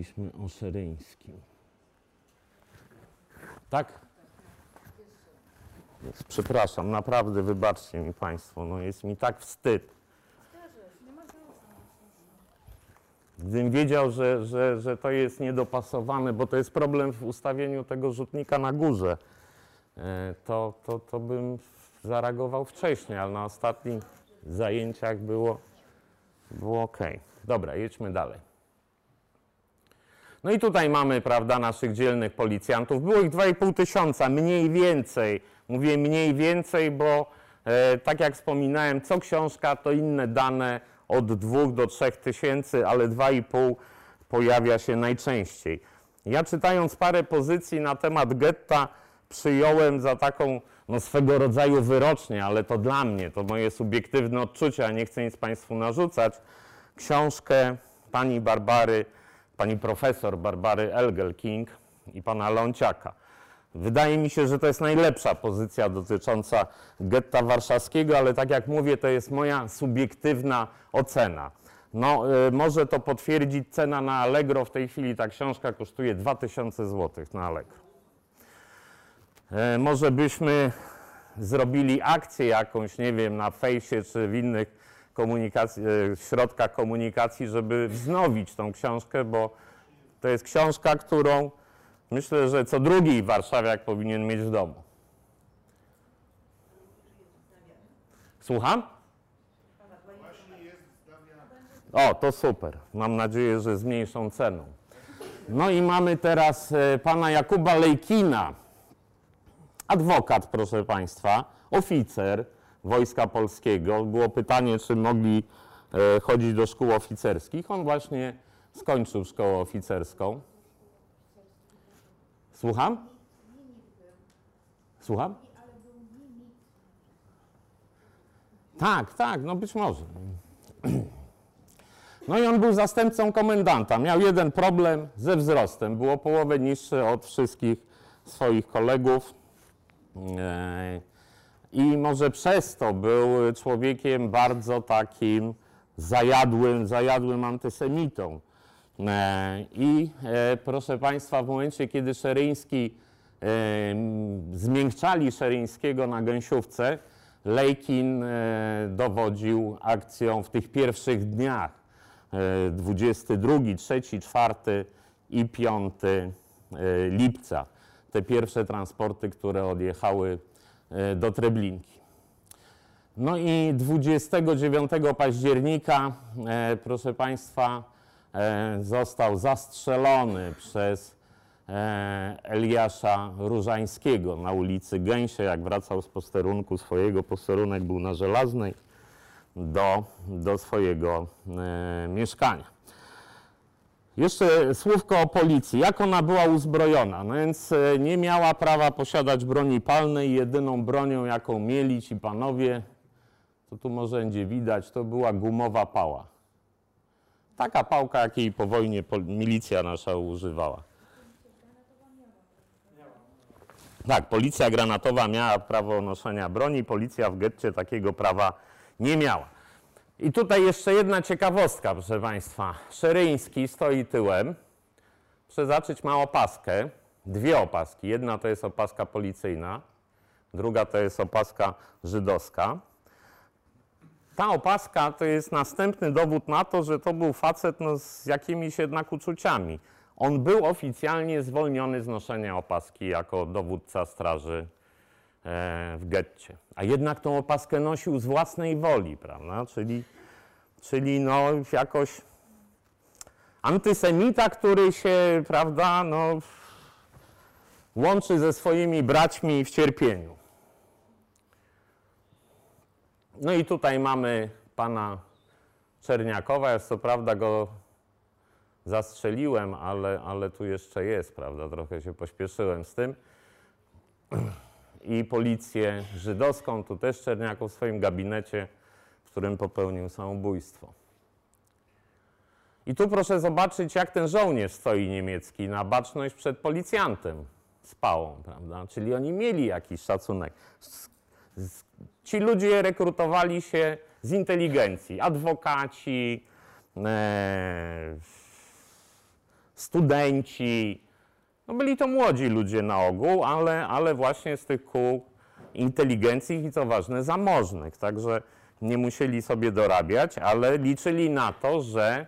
S1: I mówiliśmy o Szereńskim. Tak? Więc Przepraszam, naprawdę wybaczcie mi Państwo, no jest mi tak wstyd. Gdybym wiedział, że, że, że to jest niedopasowane, bo to jest problem w ustawieniu tego rzutnika na górze, e, to, to, to bym zareagował wcześniej, ale na ostatnich zajęciach było, było ok. Dobra, jedźmy dalej. No i tutaj mamy, prawda, naszych dzielnych policjantów. Było ich 2,5 tysiąca, mniej więcej. Mówię mniej więcej, bo e, tak jak wspominałem, co książka to inne dane od 2 do 3 tysięcy, ale 2,5 pojawia się najczęściej. Ja czytając parę pozycji na temat getta przyjąłem za taką no, swego rodzaju wyrocznię, ale to dla mnie, to moje subiektywne odczucia, nie chcę nic Państwu narzucać, książkę pani Barbary pani profesor Barbary Elgel-King i pana Ląciaka. Wydaje mi się, że to jest najlepsza pozycja dotycząca getta warszawskiego, ale tak jak mówię, to jest moja subiektywna ocena. No, y, może to potwierdzić cena na Allegro. W tej chwili ta książka kosztuje 2000 zł na Allegro. Y, może byśmy zrobili akcję jakąś, nie wiem, na fejsie czy w innych komunikacji, e, środkach komunikacji, żeby wznowić tą książkę, bo to jest książka, którą myślę, że co drugi warszawiak powinien mieć w domu. Słucham? O, to super. Mam nadzieję, że z mniejszą ceną. No i mamy teraz e, pana Jakuba Lejkina, adwokat, proszę państwa, oficer Wojska Polskiego. Było pytanie, czy mogli e, chodzić do szkół oficerskich. On właśnie skończył szkołę oficerską. Słucham? Słucham? Tak, tak, no być może. No i on był zastępcą komendanta. Miał jeden problem ze wzrostem. Było połowę niższy od wszystkich swoich kolegów. I może przez to był człowiekiem bardzo takim zajadłym, zajadłym antysemitą. E, I e, proszę Państwa, w momencie, kiedy Szeryński e, zmiękczali Szeryńskiego na gęsiówce, Lejkin dowodził akcją w tych pierwszych dniach, e, 22, 3, 4 i 5 e, lipca. Te pierwsze transporty, które odjechały do Treblinki. No i 29 października, e, proszę Państwa, e, został zastrzelony przez e, Eliasza Różańskiego na ulicy Gęsie, jak wracał z posterunku swojego. Posterunek był na Żelaznej do, do swojego e, mieszkania. Jeszcze słówko o policji. Jak ona była uzbrojona? No więc e, nie miała prawa posiadać broni palnej. Jedyną bronią, jaką mieli ci panowie, to tu może będzie widać, to była gumowa pała. Taka pałka, jakiej po wojnie milicja nasza używała. Tak, policja granatowa miała prawo noszenia broni, policja w getcie takiego prawa nie miała. I tutaj jeszcze jedna ciekawostka, proszę Państwa. Szeryński stoi tyłem. Przezaczyć ma opaskę, dwie opaski. Jedna to jest opaska policyjna, druga to jest opaska żydowska. Ta opaska to jest następny dowód na to, że to był facet no, z jakimiś jednak uczuciami. On był oficjalnie zwolniony z noszenia opaski jako dowódca straży w getcie. A jednak tą opaskę nosił z własnej woli, prawda? Czyli, czyli no jakoś antysemita, który się, prawda, no, łączy ze swoimi braćmi w cierpieniu. No i tutaj mamy pana Czerniakowa. Ja co prawda go zastrzeliłem, ale, ale tu jeszcze jest, prawda? Trochę się pośpieszyłem z tym. I policję żydowską, tu też Czerniaków w swoim gabinecie, w którym popełnił samobójstwo. I tu proszę zobaczyć, jak ten żołnierz stoi niemiecki na baczność przed policjantem z pałą, prawda? Czyli oni mieli jakiś szacunek. Ci ludzie rekrutowali się z inteligencji. Adwokaci, e, studenci. No byli to młodzi ludzie na ogół, ale, ale właśnie z tych kół inteligencji i co ważne, zamożnych. Także nie musieli sobie dorabiać, ale liczyli na to, że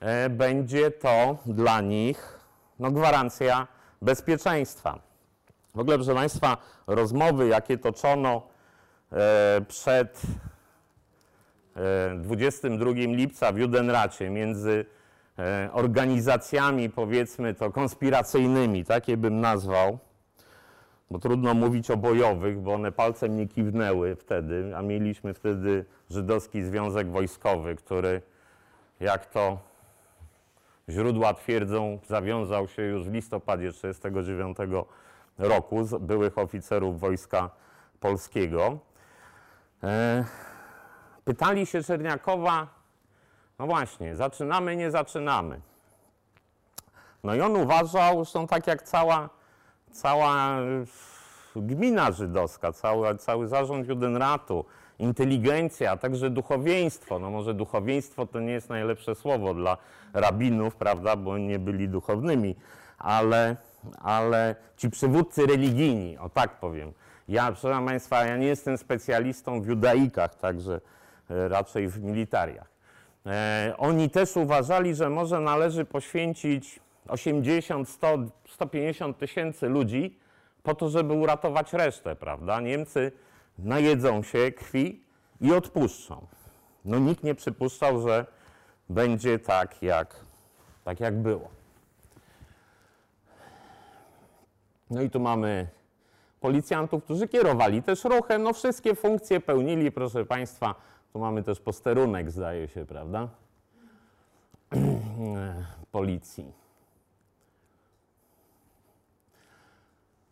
S1: e, będzie to dla nich no, gwarancja bezpieczeństwa. W ogóle, proszę Państwa, rozmowy, jakie toczono e, przed e, 22 lipca w Judenracie między organizacjami, powiedzmy to konspiracyjnymi, takie bym nazwał, bo trudno mówić o bojowych, bo one palcem nie kiwnęły wtedy, a mieliśmy wtedy Żydowski Związek Wojskowy, który, jak to źródła twierdzą, zawiązał się już w listopadzie 1939 roku z byłych oficerów Wojska Polskiego. E, pytali się Czerniakowa, no właśnie, zaczynamy, nie zaczynamy. No i on uważał, zresztą tak jak cała, cała e, gmina żydowska, cały, cały zarząd Judenratu, inteligencja, a także duchowieństwo. No może duchowieństwo to nie jest najlepsze słowo dla rabinów, prawda, bo nie byli duchownymi, ale, ale ci przywódcy religijni, o tak powiem. Ja, proszę Państwa, ja nie jestem specjalistą w judaikach, także e, raczej w militariach. E, oni też uważali, że może należy poświęcić 80, 100, 150 tysięcy ludzi po to, żeby uratować resztę, prawda? Niemcy najedzą się krwi i odpuszczą. No nikt nie przypuszczał, że będzie tak, jak, tak jak było. No i tu mamy policjantów, którzy kierowali też ruchem, no wszystkie funkcje pełnili, proszę Państwa. Mamy też posterunek, zdaje się, prawda? Policji.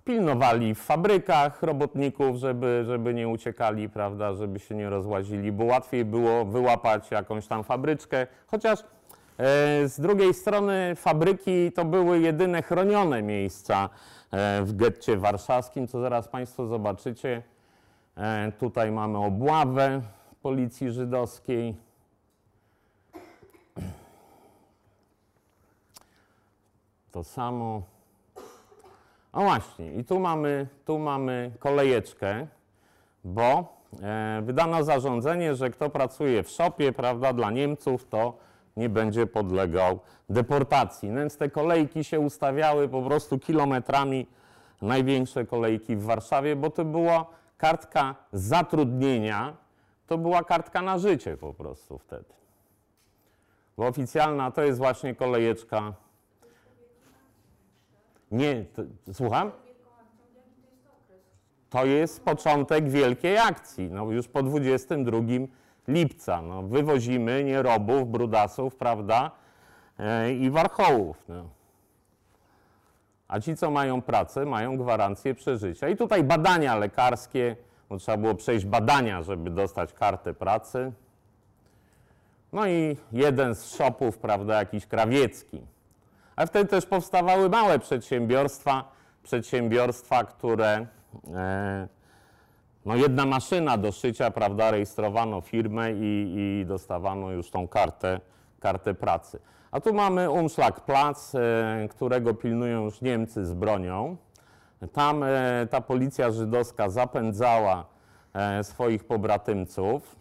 S1: Pilnowali w fabrykach robotników, żeby, żeby nie uciekali, prawda, żeby się nie rozłazili, bo łatwiej było wyłapać jakąś tam fabryczkę, chociaż e, z drugiej strony fabryki to były jedyne chronione miejsca e, w getcie warszawskim, co zaraz Państwo zobaczycie. E, tutaj mamy obławę policji żydowskiej. to samo. O właśnie, i tu mamy, tu mamy kolejeczkę, bo e, wydano zarządzenie, że kto pracuje w szopie, prawda, dla Niemców, to nie będzie podlegał deportacji. No Więc te kolejki się ustawiały po prostu kilometrami, największe kolejki w Warszawie, bo to była kartka zatrudnienia, to była kartka na życie po prostu wtedy. Bo oficjalna to jest właśnie kolejeczka. Nie, to, słucham? To jest początek wielkiej akcji. No już po 22 lipca. No, wywozimy nierobów, brudasów, prawda? E, I warchołów. No. A ci, co mają pracę, mają gwarancję przeżycia. I tutaj badania lekarskie, bo trzeba było przejść badania, żeby dostać kartę pracy. No i jeden z shopów, prawda, jakiś krawiecki. Ale wtedy też powstawały małe przedsiębiorstwa, przedsiębiorstwa, które e, no jedna maszyna do szycia, prawda, rejestrowano firmę i, i dostawano już tą kartę, kartę pracy. A tu mamy Umschlagplatz, e, którego pilnują już Niemcy z bronią. Tam e, ta policja żydowska zapędzała e, swoich pobratymców,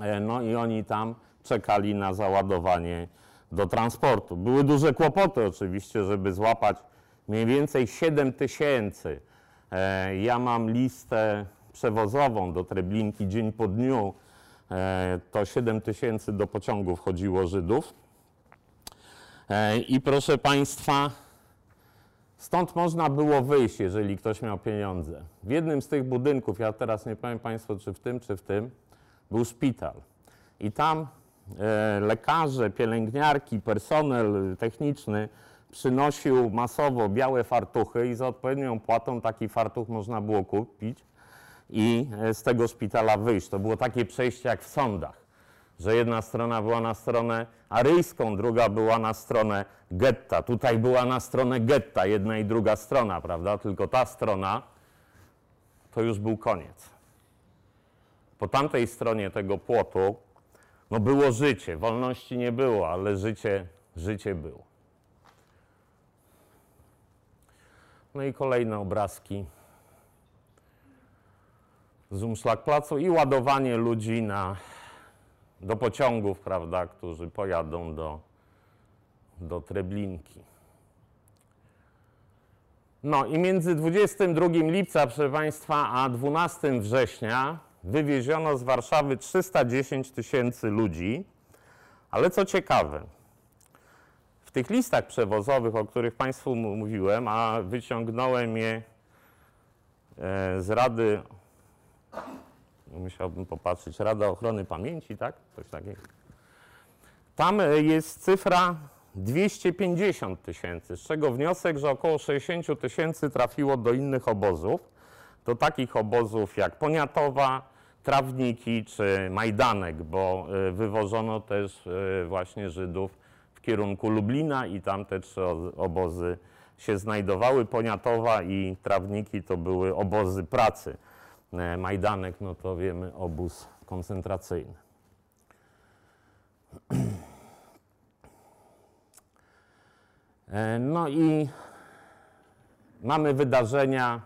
S1: e, no i oni tam czekali na załadowanie do transportu. Były duże kłopoty oczywiście, żeby złapać mniej więcej 7 tysięcy. Ja mam listę przewozową do Treblinki dzień po dniu. To 7 tysięcy do pociągu wchodziło Żydów. I proszę Państwa, stąd można było wyjść, jeżeli ktoś miał pieniądze. W jednym z tych budynków, ja teraz nie powiem Państwu, czy w tym, czy w tym, był szpital. I tam e, lekarze, pielęgniarki, personel techniczny przynosił masowo białe fartuchy i za odpowiednią płatą taki fartuch można było kupić i e, z tego szpitala wyjść. To było takie przejście jak w sądach, że jedna strona była na stronę aryjską, druga była na stronę getta. Tutaj była na stronę getta jedna i druga strona, prawda? Tylko ta strona to już był koniec. Po tamtej stronie tego płotu no było życie, wolności nie było, ale życie, życie było. No i kolejne obrazki z Umschlagplacu i ładowanie ludzi na, do pociągów, prawda, którzy pojadą do, do Treblinki. No i między 22 lipca, proszę Państwa, a 12 września wywieziono z Warszawy 310 tysięcy ludzi, ale co ciekawe, w tych listach przewozowych, o których Państwu mówiłem, a wyciągnąłem je e, z Rady, musiałbym popatrzeć, Rada Ochrony Pamięci, tak? Coś takiego. Tam e, jest cyfra 250 tysięcy, z czego wniosek, że około 60 tysięcy trafiło do innych obozów, do takich obozów jak Poniatowa, Trawniki czy Majdanek, bo e, wywożono też e, właśnie Żydów w kierunku Lublina i tam te trzy obozy się znajdowały. Poniatowa i Trawniki to były obozy pracy. E, Majdanek, no to wiemy, obóz koncentracyjny. E, No i mamy wydarzenia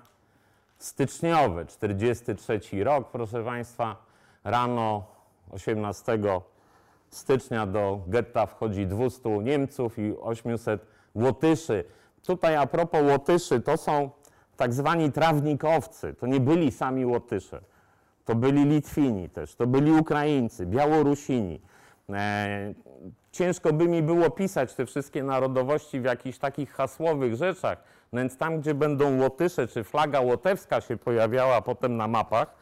S1: styczniowe, 43 rok, proszę Państwa. Rano 18 stycznia do getta wchodzi 200 Niemców i 800 Łotyszy. Tutaj a propos Łotyszy, to są tak zwani trawnikowcy. To nie byli sami Łotysze. To byli Litwini też, to byli Ukraińcy, Białorusini. E, ciężko by mi było pisać te wszystkie narodowości w jakichś takich hasłowych rzeczach, no więc tam, gdzie będą Łotysze, czy flaga łotewska się pojawiała potem na mapach,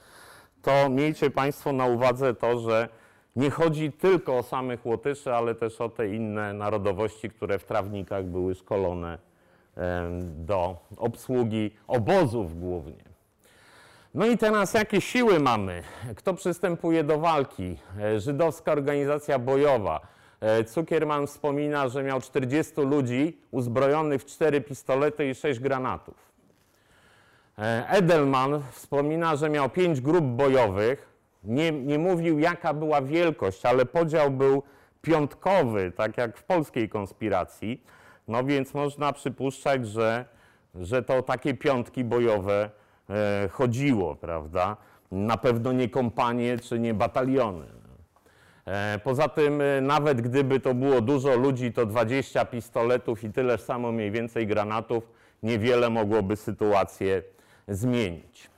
S1: to miejcie Państwo na uwadze to, że nie chodzi tylko o samych Łotyszy, ale też o te inne narodowości, które w trawnikach były szkolone do obsługi obozów głównie. No i teraz jakie siły mamy? Kto przystępuje do walki? E, Żydowska organizacja bojowa. E, Cukierman wspomina, że miał 40 ludzi uzbrojonych w 4 pistolety i 6 granatów. E, Edelman wspomina, że miał 5 grup bojowych. Nie, nie mówił, jaka była wielkość, ale podział był piątkowy, tak jak w polskiej konspiracji. No więc można przypuszczać, że, że to takie piątki bojowe e, chodziło, prawda? Na pewno nie kompanie czy nie bataliony. E, Poza tym, e, nawet gdyby to było dużo ludzi, to 20 pistoletów i tyle samo mniej więcej granatów niewiele mogłoby sytuację zmienić.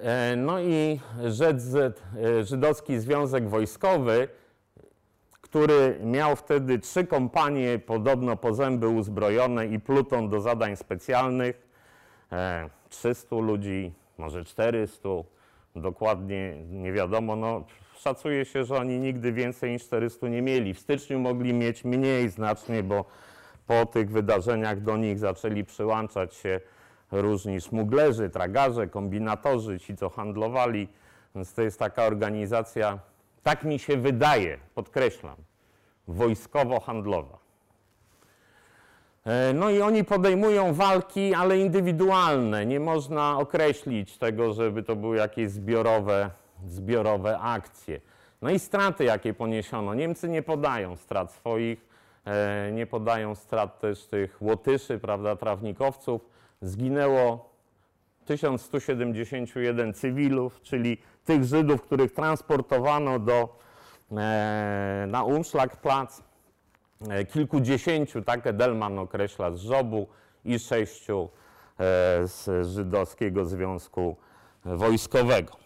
S1: E, No i e, Żydowski Związek Wojskowy, który miał wtedy trzy kompanie, podobno po zęby uzbrojone i pluton do zadań specjalnych, e, 300 ludzi, może 400, dokładnie nie wiadomo. No, szacuje się, że oni nigdy więcej niż 400 nie mieli. W styczniu mogli mieć mniej znacznie, bo po tych wydarzeniach do nich zaczęli przyłączać się różni szmuglerzy, tragarze, kombinatorzy, ci co handlowali. Więc to jest taka organizacja, tak mi się wydaje, podkreślam, wojskowo-handlowa. E, No i oni podejmują walki, ale indywidualne. Nie można określić tego, żeby to były jakieś zbiorowe, zbiorowe akcje. No i straty, jakie poniesiono. Niemcy nie podają strat swoich, e, nie podają strat też tych łotyszy, prawda, trawnikowców. Zginęło 1171 cywilów, czyli tych Żydów, których transportowano do, e, na Umschlagplatz. E, kilkudziesięciu, tak Edelman określa, z żobu i sześciu e, z Żydowskiego Związku Wojskowego.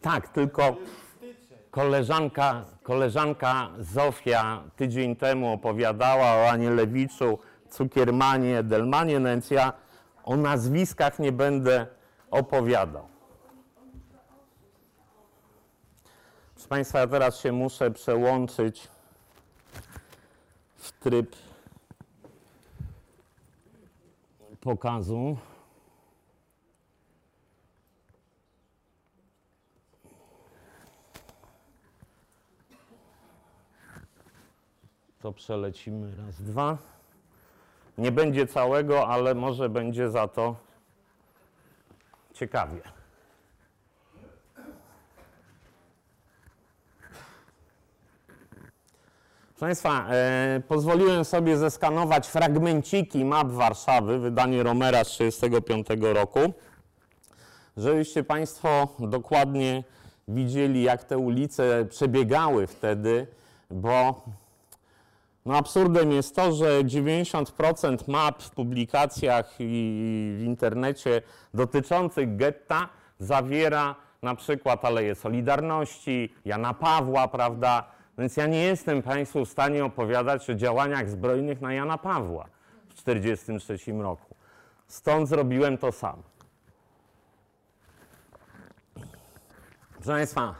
S1: Tak, tylko koleżanka, koleżanka Zofia tydzień temu opowiadała o Anielewiczu, Cukiermanie, Edelmanie, no więc ja o nazwiskach nie będę opowiadał. Proszę Państwa, ja teraz się muszę przełączyć w tryb pokazu. To przelecimy raz, dwa. Nie będzie całego, ale może będzie za to ciekawie. Proszę Państwa, e, pozwoliłem sobie zeskanować fragmenciki map Warszawy, wydanie Romera z 1935 roku, żebyście Państwo dokładnie widzieli, jak te ulice przebiegały wtedy, bo no absurdem jest to, że 90% map w publikacjach i w internecie dotyczących getta zawiera na przykład Aleję Solidarności, Jana Pawła, prawda? Więc ja nie jestem Państwu w stanie opowiadać o działaniach zbrojnych na Jana Pawła w 1943 roku. Stąd zrobiłem to sam. Proszę Państwa,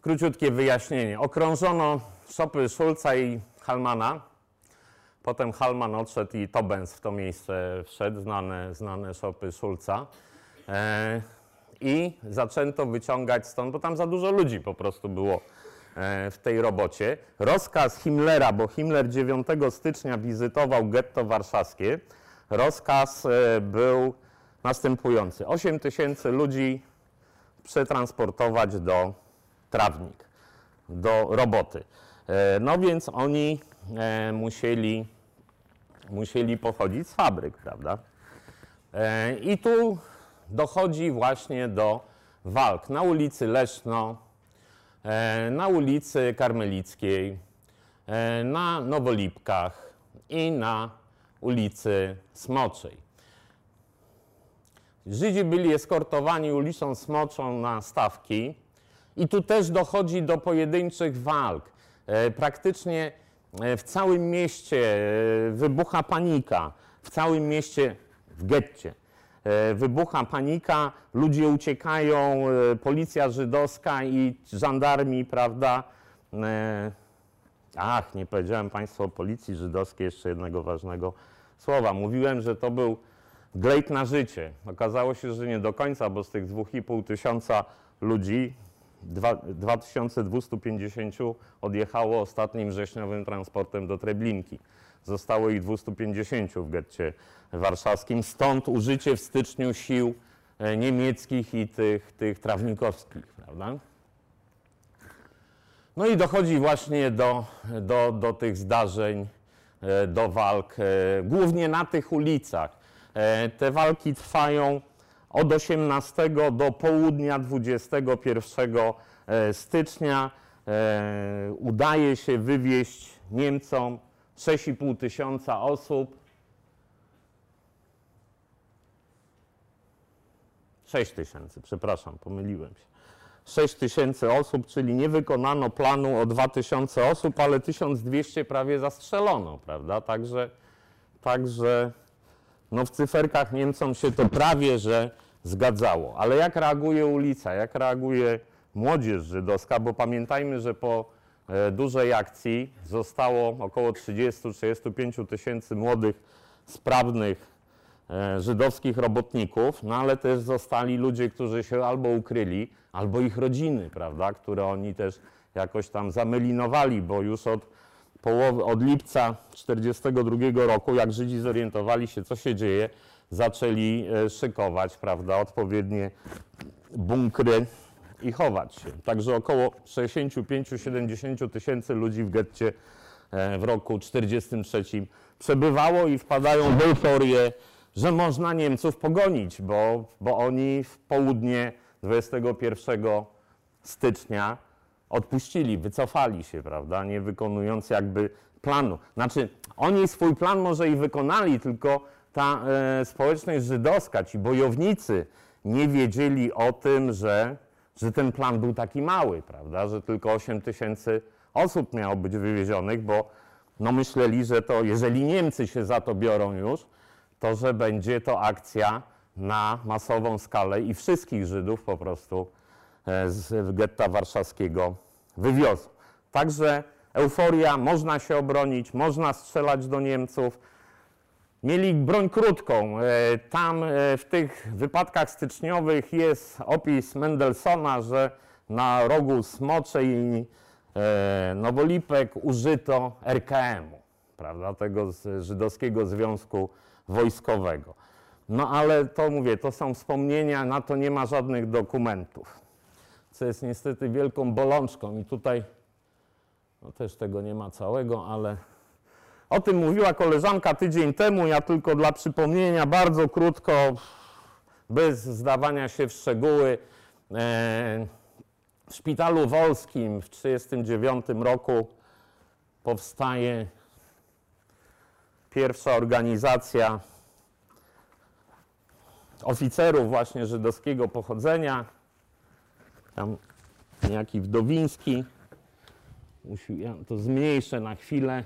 S1: króciutkie wyjaśnienie. Okrążono szopy Szulca i Halmana. Potem Halman odszedł i Tobens w to miejsce wszedł, znane, znane szopy Szulca. E, I zaczęto wyciągać stąd, bo tam za dużo ludzi po prostu było e, w tej robocie. Rozkaz Himmlera, bo Himmler 9 stycznia wizytował getto warszawskie. Rozkaz e, był następujący. 8 tysięcy ludzi przetransportować do Trawnik, do roboty. E, No więc oni e, musieli, musieli pochodzić z fabryk, prawda? E, I tu dochodzi właśnie do walk na ulicy Leszno, na ulicy Karmelickiej, na Nowolipkach i na ulicy Smoczej. Żydzi byli eskortowani ulicą Smoczą na stawki i tu też dochodzi do pojedynczych walk. E, Praktycznie e, w całym mieście e, wybucha panika, w całym mieście, w getcie. Wybucha panika, ludzie uciekają, policja żydowska i żandarmi, prawda? Ach, nie powiedziałem Państwu o policji żydowskiej jeszcze jednego ważnego słowa. Mówiłem, że to był glejt na życie. Okazało się, że nie do końca, bo z tych 2,5 tysiąca ludzi dwa- 2250 odjechało ostatnim wrześniowym transportem do Treblinki. Zostało ich 250 w getcie warszawskim. Stąd użycie w styczniu sił e, niemieckich i tych, tych trawnikowskich, prawda? No i dochodzi właśnie do, do, do tych zdarzeń, e, do walk, e, głównie na tych ulicach. Te walki trwają od 18 do południa 21 e, stycznia. E, Udaje się wywieźć Niemcom 6,5 tysiąca osób. 6 tysięcy, przepraszam, pomyliłem się. 6 tysięcy osób, czyli nie wykonano planu o 2000 osób, ale 1200 prawie zastrzelono, prawda? Także, także no w cyferkach Niemcom się to prawie że zgadzało. Ale jak reaguje ulica, jak reaguje młodzież żydowska, bo pamiętajmy, że po e, dużej akcji zostało około 30-35 tysięcy młodych, sprawnych e, żydowskich robotników, no ale też zostali ludzie, którzy się albo ukryli, albo ich rodziny, prawda, które oni też jakoś tam zamelinowali, bo już od połowy, od lipca 1942 roku, jak Żydzi zorientowali się, co się dzieje, zaczęli e, szykować, prawda, odpowiednie bunkry i chować się. Także około 65-70 tysięcy ludzi w getcie e, w roku 1943 przebywało i wpadają w euforię, że można Niemców pogonić, bo, bo oni w południe 21 stycznia odpuścili, wycofali się, prawda, nie wykonując jakby planu. Znaczy, oni swój plan może i wykonali, tylko ta e, społeczność żydowska, ci bojownicy nie wiedzieli o tym, że, że ten plan był taki mały, prawda, że tylko 8 tysięcy osób miało być wywiezionych, bo no myśleli, że to jeżeli Niemcy się za to biorą już, to że będzie to akcja na masową skalę i wszystkich Żydów po prostu e, z getta warszawskiego wywiozą. Także euforia, można się obronić, można strzelać do Niemców. Mieli broń krótką. E, Tam e, w tych wypadkach styczniowych jest opis Mendelssohna, że na rogu Smoczej i e, Nowolipek użyto RKM-u, prawda, tego Żydowskiego Związku Wojskowego. No ale to mówię, to są wspomnienia, na to nie ma żadnych dokumentów, co jest niestety wielką bolączką i tutaj no też tego nie ma całego, ale o tym mówiła koleżanka tydzień temu. Ja tylko dla przypomnienia bardzo krótko, bez zdawania się w szczegóły. E, W Szpitalu Wolskim w 1939 roku powstaje pierwsza organizacja oficerów właśnie żydowskiego pochodzenia. Tam niejaki Wdowiński. Ja to zmniejszę na chwilę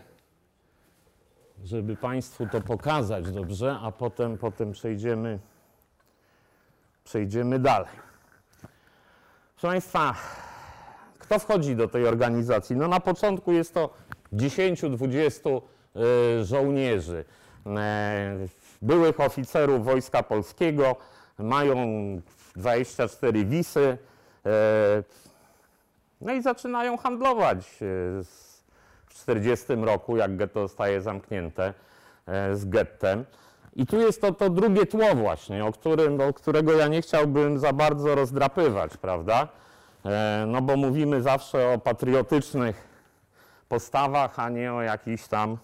S1: żeby Państwu to pokazać dobrze, a potem, potem przejdziemy, przejdziemy dalej. Proszę Państwa, kto wchodzi do tej organizacji? No na początku jest to 10-20 y, żołnierzy, e, byłych oficerów Wojska Polskiego, mają 24 wisy, e, no i zaczynają handlować e, w 40 roku, jak getto zostaje zamknięte e, z gettem. I tu jest to, to drugie tło właśnie, o, którym, o którego ja nie chciałbym za bardzo rozdrapywać, prawda? E, No bo mówimy zawsze o patriotycznych postawach, a nie o jakichś tam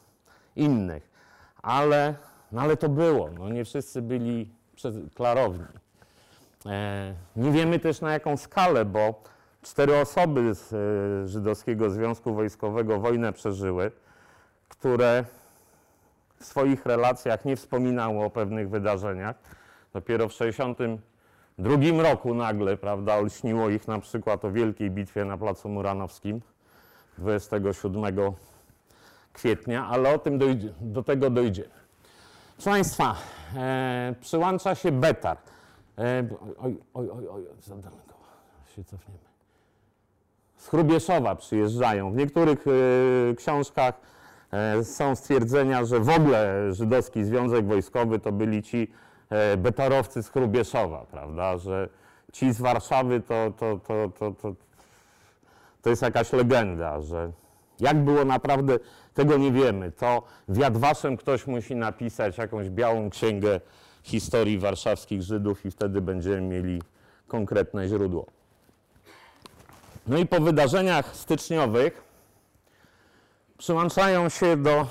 S1: innych. Ale, no ale to było, no nie wszyscy byli klarowni. E, Nie wiemy też na jaką skalę, bo cztery osoby z e, Żydowskiego Związku Wojskowego wojnę przeżyły, które w swoich relacjach nie wspominały o pewnych wydarzeniach. Dopiero w 1962 roku nagle, prawda, olśniło ich na przykład o wielkiej bitwie na Placu Muranowskim 27 kwietnia, ale o tym dojdzie, do tego dojdziemy. Proszę Państwa, e, przyłącza się Betar. E, oj, oj, oj, oj, za daleko się cofniemy. Z Hrubieszowa przyjeżdżają. W niektórych e, książkach e, są stwierdzenia, że w ogóle Żydowski Związek Wojskowy to byli ci e, betarowcy z Hrubieszowa, prawda? Że ci z Warszawy to, to, to, to, to, to jest jakaś legenda, że jak było naprawdę, tego nie wiemy. To w Jadwaszem ktoś musi napisać jakąś białą księgę historii warszawskich Żydów i wtedy będziemy mieli konkretne źródło. No i po wydarzeniach styczniowych przyłączają się do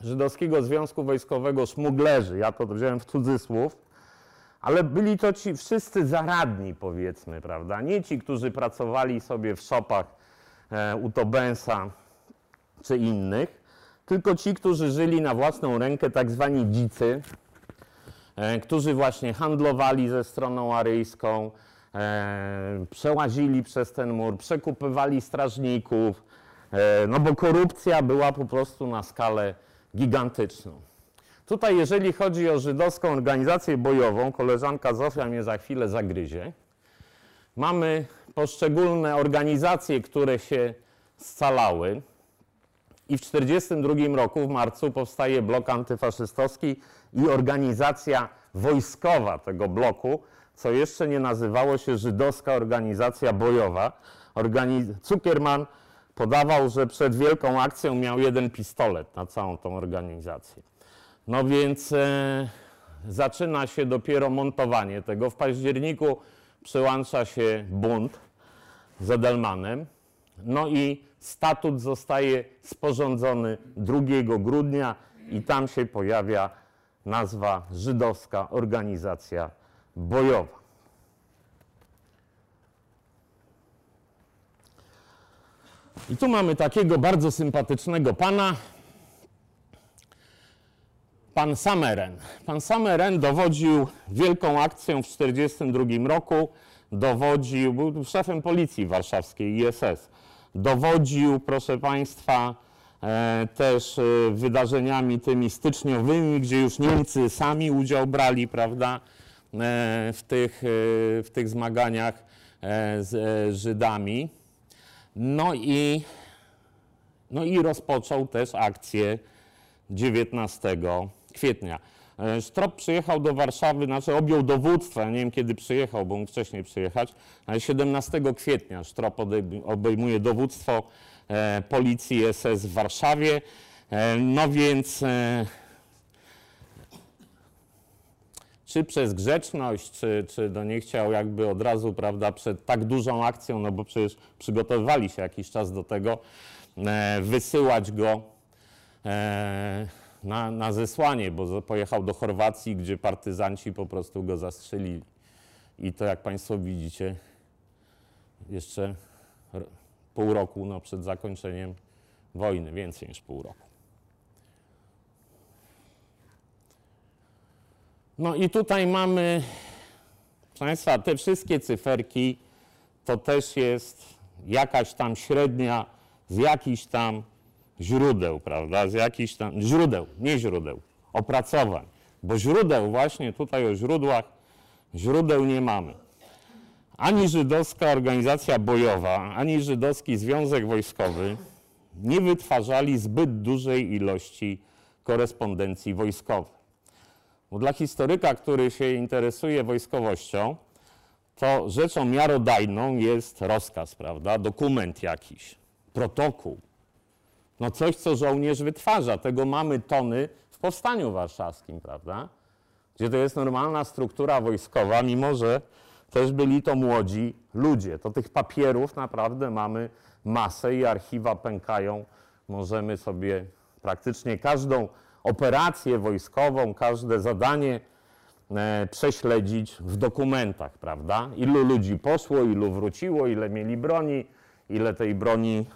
S1: Żydowskiego Związku Wojskowego szmuglerzy, ja to wziąłem w cudzysłów, ale byli to ci wszyscy zaradni, powiedzmy, prawda? Nie ci, którzy pracowali sobie w szopach e, u Tobensa czy innych, tylko ci, którzy żyli na własną rękę, tak zwani dzicy, którzy właśnie handlowali ze stroną aryjską, e, przełazili przez ten mur, przekupywali strażników, e, no bo korupcja była po prostu na skalę gigantyczną. Tutaj, jeżeli chodzi o żydowską organizację bojową, koleżanka Zofia mnie za chwilę zagryzie. Mamy poszczególne organizacje, które się scalały. I w 1942 roku, w marcu, powstaje blok antyfaszystowski i organizacja wojskowa tego bloku, co jeszcze nie nazywało się Żydowska Organizacja Bojowa. Organi- Zuckerman podawał, że przed wielką akcją miał jeden pistolet na całą tą organizację. No więc e, zaczyna się dopiero montowanie tego. W październiku przyłącza się bunt z Edelmanem. No i statut zostaje sporządzony 2 grudnia i tam się pojawia nazwa Żydowska Organizacja Bojowa. I tu mamy takiego bardzo sympatycznego pana, pan Sameren. Pan Sameren dowodził wielką akcją w 1942 roku, dowodził, był szefem policji warszawskiej ISS, dowodził, proszę państwa, też e, wydarzeniami tymi styczniowymi, gdzie już Niemcy sami udział brali, prawda, e, w tych, e, w tych zmaganiach e, z e, Żydami. No i, no i rozpoczął też akcję 19 kwietnia. E, Sztrop przyjechał do Warszawy, znaczy objął dowództwo, nie wiem kiedy przyjechał, bo mógł wcześniej przyjechać, ale 17 kwietnia odejm- obejmuje dowództwo e, policji SS w Warszawie. E, no więc e, czy przez grzeczność, czy, czy no nie chciał jakby od razu, prawda, przed tak dużą akcją, no bo przecież przygotowywali się jakiś czas do tego, e, wysyłać go e, na, na zesłanie, bo pojechał do Chorwacji, gdzie partyzanci po prostu go zastrzelili. I to, jak Państwo widzicie, jeszcze pół roku no, przed zakończeniem wojny, więcej niż pół roku. No i tutaj mamy, proszę Państwa, te wszystkie cyferki to też jest jakaś tam średnia z jakichś tam źródeł, prawda? Z jakichś tam źródeł, nie źródeł, opracowań. Bo źródeł, właśnie tutaj o źródłach, źródeł nie mamy. Ani żydowska organizacja bojowa, ani żydowski związek wojskowy nie wytwarzali zbyt dużej ilości korespondencji wojskowej. Bo dla historyka, który się interesuje wojskowością, to rzeczą miarodajną jest rozkaz, prawda? Dokument jakiś, protokół. No coś, co żołnierz wytwarza. Tego mamy tony w Powstaniu Warszawskim, prawda? Gdzie to jest normalna struktura wojskowa, mimo że też byli to młodzi ludzie. To tych papierów naprawdę mamy masę i archiwa pękają. Możemy sobie praktycznie każdą operację wojskową, każde zadanie e, prześledzić w dokumentach, prawda? Ilu ludzi poszło, ilu wróciło, ile mieli broni, ile tej broni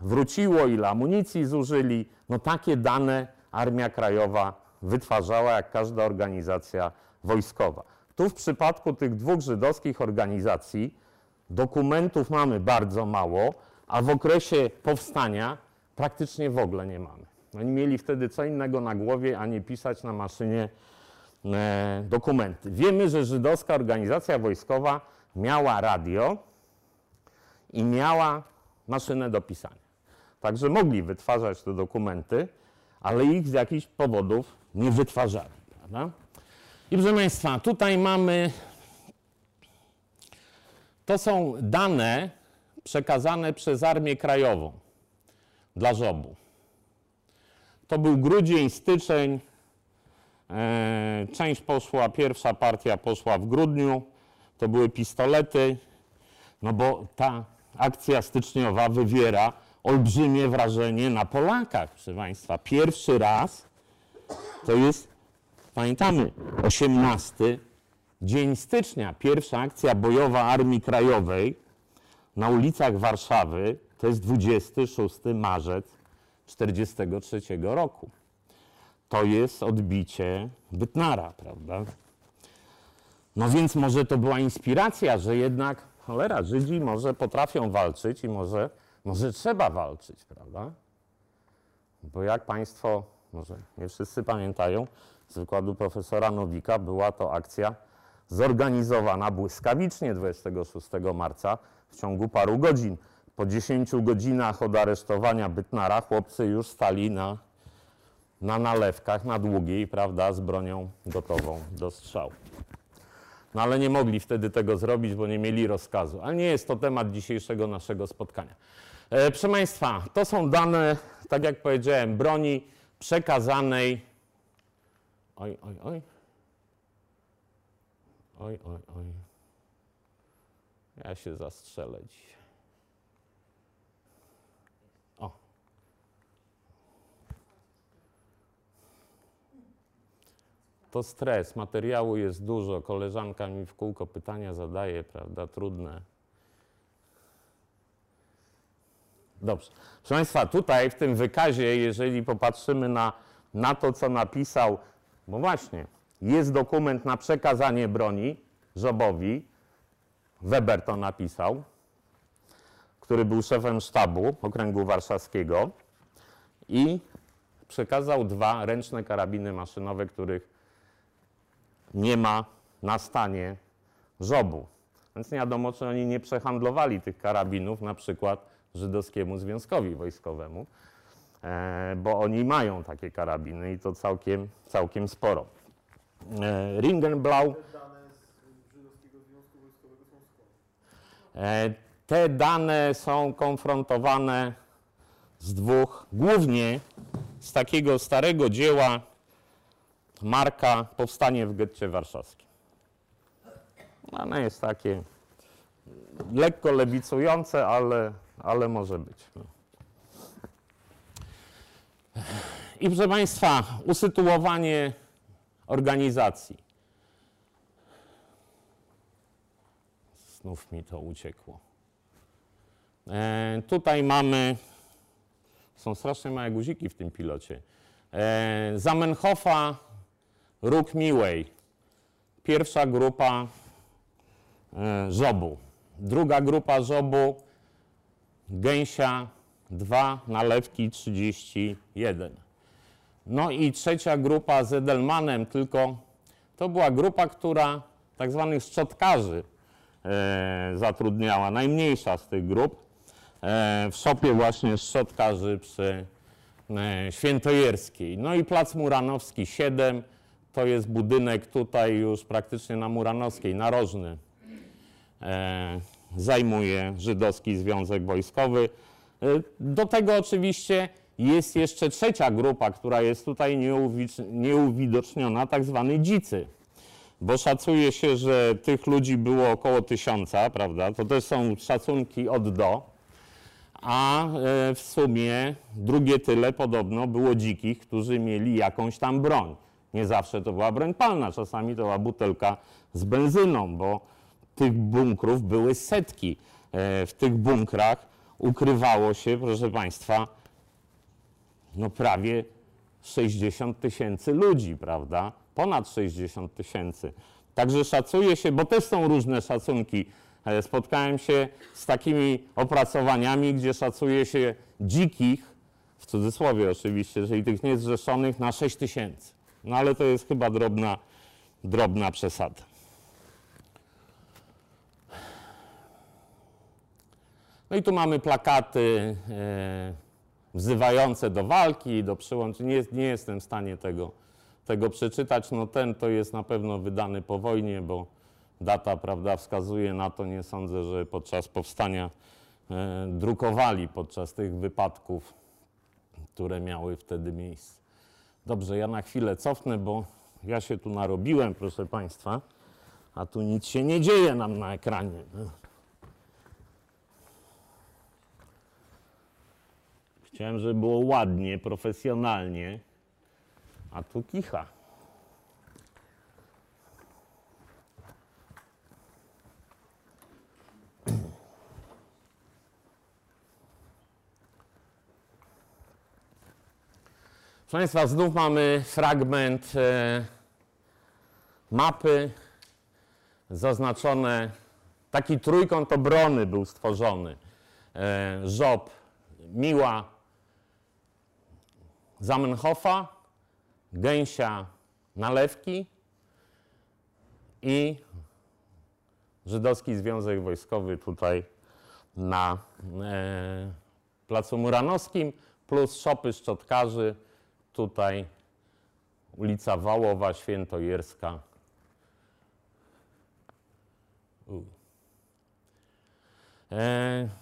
S1: wróciło, ile amunicji zużyli. No takie dane Armia Krajowa wytwarzała jak każda organizacja wojskowa. Tu w przypadku tych dwóch żydowskich organizacji dokumentów mamy bardzo mało, a w okresie powstania praktycznie w ogóle nie mamy. Oni mieli wtedy co innego na głowie, a nie pisać na maszynie e, dokumenty. Wiemy, że żydowska organizacja wojskowa miała radio i miała maszynę do pisania. Także mogli wytwarzać te dokumenty, ale ich z jakichś powodów nie wytwarzali. Prawda? I proszę Państwa, tutaj mamy. To są dane przekazane przez Armię Krajową dla żobu. To był grudzień, styczeń E, Część poszła, pierwsza partia poszła w grudniu, to były pistolety, no bo ta akcja styczniowa wywiera olbrzymie wrażenie na Polakach, proszę Państwa. Pierwszy raz to jest, pamiętamy, 18 dzień stycznia, pierwsza akcja bojowa Armii Krajowej na ulicach Warszawy, to jest 26 marzec 1943 roku. To jest odbicie Bytnara, prawda? No więc może to była inspiracja, że jednak, cholera, Żydzi może potrafią walczyć i może, może trzeba walczyć, prawda? Bo jak Państwo, może nie wszyscy pamiętają, z wykładu profesora Nowika była to akcja zorganizowana błyskawicznie 26 marca w ciągu paru godzin. Po 10 godzinach od aresztowania Bytnara chłopcy już stali na, na nalewkach, na długiej, prawda, z bronią gotową do strzału. No ale nie mogli wtedy tego zrobić, bo nie mieli rozkazu. Ale nie jest to temat dzisiejszego naszego spotkania. E, proszę Państwa, to są dane, tak jak powiedziałem, broni przekazanej. Oj, oj, oj. Oj, oj, oj. Ja się zastrzelę dzisiaj. O. To stres, materiału jest dużo, koleżanka mi w kółko pytania zadaje, prawda, trudne. Dobrze. Proszę Państwa, tutaj w tym wykazie, jeżeli popatrzymy na, na to, co napisał, bo właśnie, jest dokument na przekazanie broni Żobowi, Weber to napisał, który był szefem sztabu Okręgu Warszawskiego i przekazał dwa ręczne karabiny maszynowe, których nie ma na stanie żobu. Więc nie wiadomo, czy oni nie przehandlowali tych karabinów na przykład żydowskiemu związkowi wojskowemu, bo oni mają takie karabiny i to całkiem, całkiem sporo. E, Ringenblau,
S3: Te dane z Żydowskiego Związku Wojskowego są skąd?
S1: e, te dane są konfrontowane z dwóch, głównie z takiego starego dzieła Marka Powstanie w getcie warszawskim. Ono jest takie lekko lewicujące, ale, ale może być. No. I proszę Państwa, usytuowanie organizacji. Znów mi to uciekło. E, tutaj mamy, są strasznie małe guziki w tym pilocie. E, Zamenhofa, Róg Miłej. Pierwsza grupa e, żobu. Druga grupa żobu, gęsia 2, nalewki 31. No i trzecia grupa z Edelmanem, tylko to była grupa, która tak zwanych szczotkarzy e, zatrudniała, najmniejsza z tych grup. E, w szopie właśnie szczotkarzy przy e, Świętojerskiej. No i Plac Muranowski 7, to jest budynek tutaj już praktycznie na Muranowskiej, narożny. E, zajmuje Żydowski Związek Wojskowy. E, Do tego oczywiście jest jeszcze trzecia grupa, która jest tutaj nieuwidoczniona, tak zwany dzicy. Bo szacuje się, że tych ludzi było około tysiąca, prawda? To też są szacunki od do. A e, w sumie drugie tyle podobno było dzikich, którzy mieli jakąś tam broń. Nie zawsze to była broń palna, czasami to była butelka z benzyną, bo tych bunkrów były setki. E, W tych bunkrach ukrywało się, proszę Państwa, no prawie 60 tysięcy ludzi, prawda? Ponad 60 tysięcy. Także szacuje się, bo też są różne szacunki. E, Spotkałem się z takimi opracowaniami, gdzie szacuje się dzikich, w cudzysłowie oczywiście, czyli tych niezrzeszonych, na 6 tysięcy. No ale to jest chyba drobna, drobna przesada. No i tu mamy plakaty e, wzywające do walki, do przyłączeń. Nie, nie jestem w stanie tego, tego przeczytać. No ten to jest na pewno wydany po wojnie, bo data prawda, wskazuje na to. Nie sądzę, że podczas powstania e, drukowali podczas tych wypadków, które miały wtedy miejsce. Dobrze, ja na chwilę cofnę, bo Ja się tu narobiłem, proszę Państwa, a tu nic się nie dzieje nam na ekranie. Chciałem, żeby było ładnie, profesjonalnie, a tu kicha. Proszę Państwa, znów mamy fragment e, mapy zaznaczone. Taki trójkąt obrony był stworzony. E, Żob, Miła, Zamenhofa, Gęsia, Nalewki i Żydowski Związek Wojskowy tutaj na e, Placu Muranowskim, plus szopy szczotkarzy, tutaj ulica Wałowa, Świętojerska. U. E,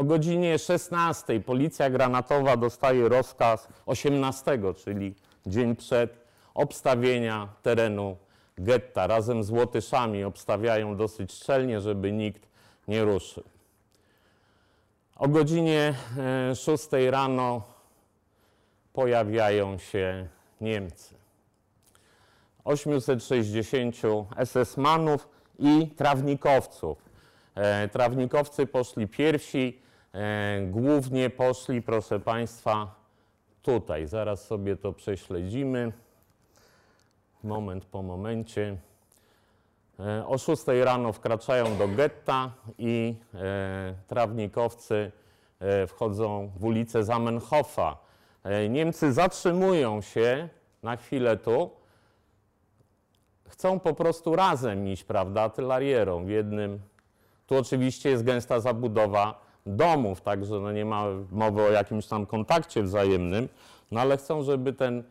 S1: o godzinie 16 policja granatowa dostaje rozkaz 18, czyli dzień przed obstawienia terenu getta. Razem z Łotyszami obstawiają dosyć szczelnie, żeby nikt nie ruszył. O godzinie e, 6 rano pojawiają się Niemcy. 860 SS-manów i trawnikowców. E, trawnikowcy poszli pierwsi, e, głównie poszli, proszę Państwa, tutaj. Zaraz sobie to prześledzimy. Moment po momencie. E, o 6 rano wkraczają do getta i e, trawnikowcy e, wchodzą w ulicę Zamenhofa. E, Niemcy zatrzymują się na chwilę tu. Chcą po prostu razem iść, prawda, artylerierą w jednym. Tu oczywiście jest gęsta zabudowa domów, także no nie ma mowy o jakimś tam kontakcie wzajemnym, no ale chcą, żeby ten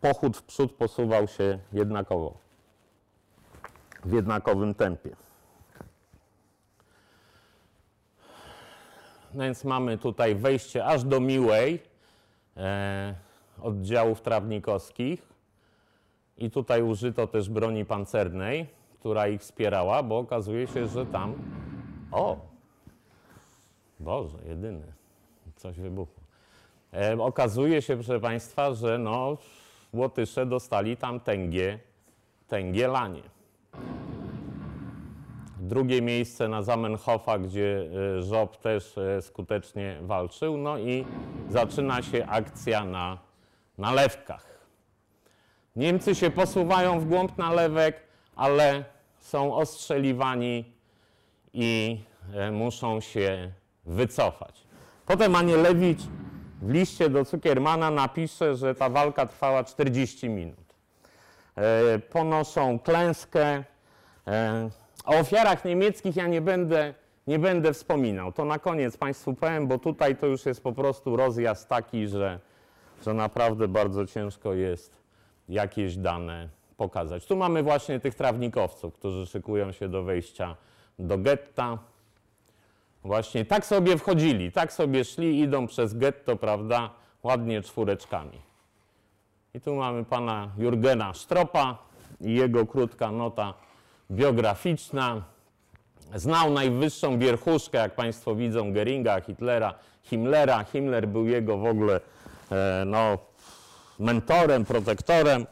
S1: pochód w przód posuwał się jednakowo, w jednakowym tempie. No więc mamy tutaj wejście aż do Miłej, e, oddziałów trawnikowskich. I tutaj użyto też broni pancernej, która ich wspierała, bo okazuje się, że tam. O! Boże, jedyny. Coś wybuchło. E, okazuje się, proszę Państwa, że no, Łotysze dostali tam tęgie, tęgie lanie. Drugie miejsce na Zamenhofa, gdzie e, Żob też e, skutecznie walczył. No i zaczyna się akcja na nalewkach. Niemcy się posuwają w głąb nalewek, ale są ostrzeliwani i e, muszą się wycofać. Potem Anielewicz w liście do Cukiermana napisze, że ta walka trwała 40 minut. E, Ponoszą klęskę. E, O ofiarach niemieckich ja nie będę, nie będę wspominał. To na koniec Państwu powiem, bo tutaj to już jest po prostu rozjazd taki, że, że naprawdę bardzo ciężko jest jakieś dane pokazać. Tu mamy właśnie tych trawnikowców, którzy szykują się do wejścia do getta. Właśnie tak sobie wchodzili, tak sobie szli, idą przez getto, prawda, ładnie czwóreczkami. I tu mamy pana Jurgena Stropa i jego krótka nota biograficzna. Znał najwyższą wierchuszkę, jak Państwo widzą, Geringa, Hitlera, Himmlera. Himmler był jego w ogóle e, no, mentorem, protektorem.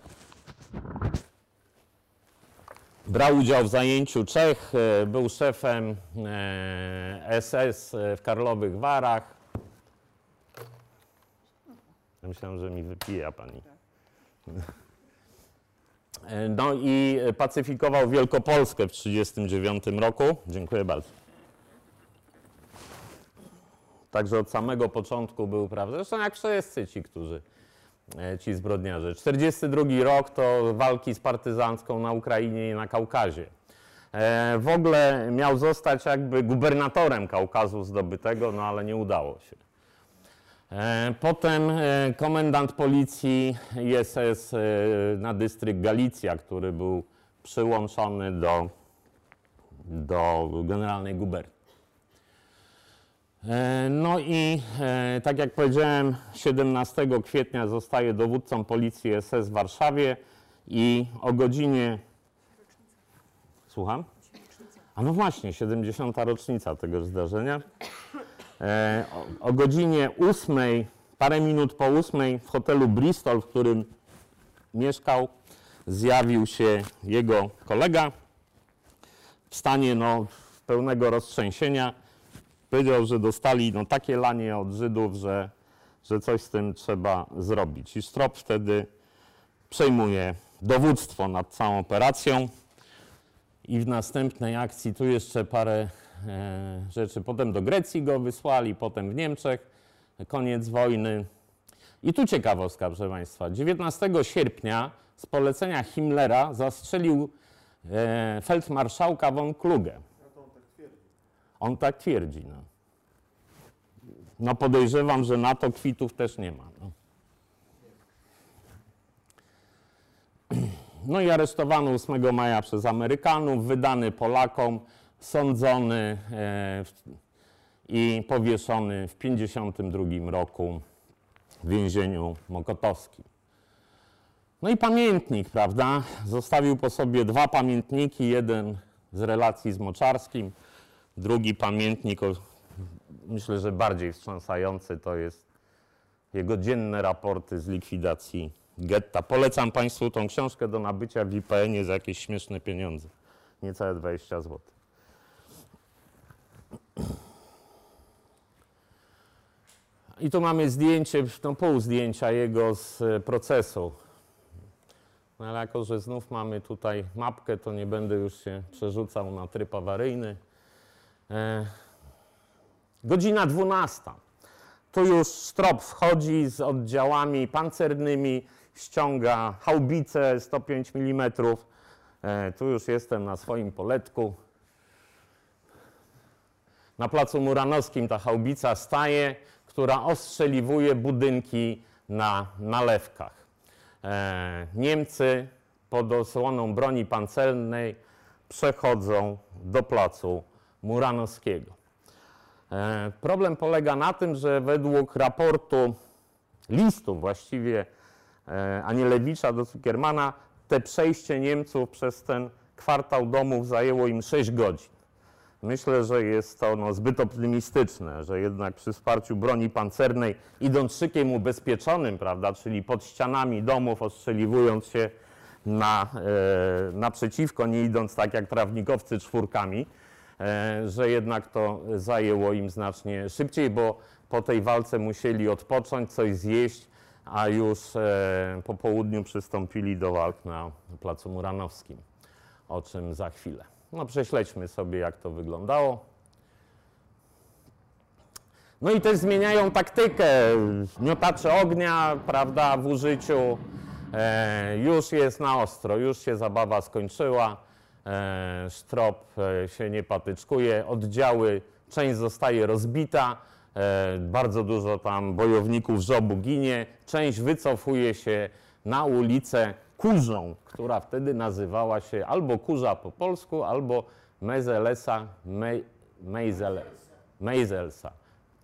S1: Brał udział w zajęciu Czech, e, był szefem e, SS w Karlowych Warach. Myślałem, że mi wypija pani. E, No i pacyfikował Wielkopolskę w 1939 roku. Dziękuję bardzo. Także od samego początku był, prawda? Zresztą jak wszyscy ci, którzy, e, ci zbrodniarze. 42 rok to walki z partyzancką na Ukrainie i na Kaukazie. E, W ogóle miał zostać jakby gubernatorem Kaukazu zdobytego, no ale nie udało się. E, Potem e, komendant policji ISS e, na dystrykt Galicja, który był przyłączony do, do generalnej guberni. E, No i e, tak jak powiedziałem, 17 kwietnia zostaje dowódcą policji SS w Warszawie i o godzinie. Słucham? A no właśnie, 70. rocznica tego zdarzenia. E, o, o godzinie 8, parę minut po 8 w hotelu Bristol, w którym mieszkał, zjawił się jego kolega w stanie no, pełnego roztrzęsienia. Powiedział, że dostali no, takie lanie od Żydów, że, że coś z tym trzeba zrobić. I Strop wtedy przejmuje dowództwo nad całą operacją. I w następnej akcji tu jeszcze parę e, rzeczy. Potem do Grecji go wysłali, potem w Niemczech. Koniec wojny. I tu ciekawostka, proszę Państwa. 19 sierpnia z polecenia Himmlera zastrzelił e, feldmarszałka von Kluge.
S3: No to on tak twierdzi.
S1: On tak twierdzi. No, no podejrzewam, że na to kwitów też nie ma. No. no i aresztowany 8 maja przez Amerykanów, wydany Polakom, sądzony e, i powieszony w 1952 roku w więzieniu mokotowskim. No i pamiętnik, prawda? Zostawił po sobie dwa pamiętniki, jeden z relacji z Moczarskim, drugi pamiętnik, myślę, że bardziej wstrząsający, to jest jego dzienne raporty z likwidacji getta. Polecam Państwu tą książkę do nabycia w IPN-ie za jakieś śmieszne pieniądze, niecałe 20 zł. I tu mamy zdjęcie, no pół zdjęcia jego z procesu. No ale jako, że znów mamy tutaj mapkę, to nie będę już się przerzucał na tryb awaryjny. E, godzina 12. Tu już Strop wchodzi z oddziałami pancernymi, ściąga haubicę 105 mm. E, tu już jestem na swoim poletku. Na placu Muranowskim ta haubica staje, która ostrzeliwuje budynki na nalewkach. E, Niemcy pod osłoną broni pancernej przechodzą do placu Muranowskiego. E, Problem polega na tym, że według raportu listu właściwie e, Anielewicza do Zuckermana te przejście Niemców przez ten kwartał domów zajęło im 6 godzin. Myślę, że jest to no, zbyt optymistyczne, że jednak przy wsparciu broni pancernej, idąc szykiem ubezpieczonym, prawda, czyli pod ścianami domów, ostrzeliwując się na, e, naprzeciwko, nie idąc tak jak trawnikowcy czwórkami, że jednak to zajęło im znacznie szybciej, bo po tej walce musieli odpocząć, coś zjeść, a już e, po południu przystąpili do walk na Placu Muranowskim, o czym za chwilę. No prześledźmy sobie, jak to wyglądało. No i też zmieniają taktykę. Miotacze ognia, prawda, w użyciu. E, już jest na ostro, już się zabawa skończyła. E, sztrop e, się nie patyczkuje. Oddziały, część zostaje rozbita. E, bardzo dużo tam bojowników żobu ginie. Część wycofuje się na ulicę Kurzą, która wtedy nazywała się albo Kurza po polsku, albo Mezelesa Me- Meizele- Meizelsa.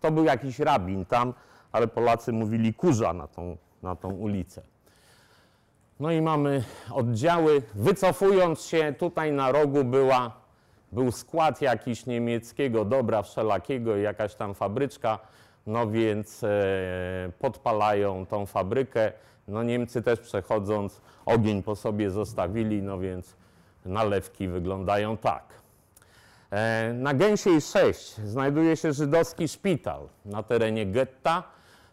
S1: To był jakiś rabin tam, ale Polacy mówili Kurza na tą, na tą ulicę. No i mamy oddziały. Wycofując się, tutaj na rogu była, był skład jakiś niemieckiego dobra wszelakiego, i jakaś tam fabryczka, no więc e, podpalają tą fabrykę. No Niemcy też przechodząc, ogień po sobie zostawili, no więc nalewki wyglądają tak. E, Na Gęsiej 6 znajduje się żydowski szpital na terenie getta.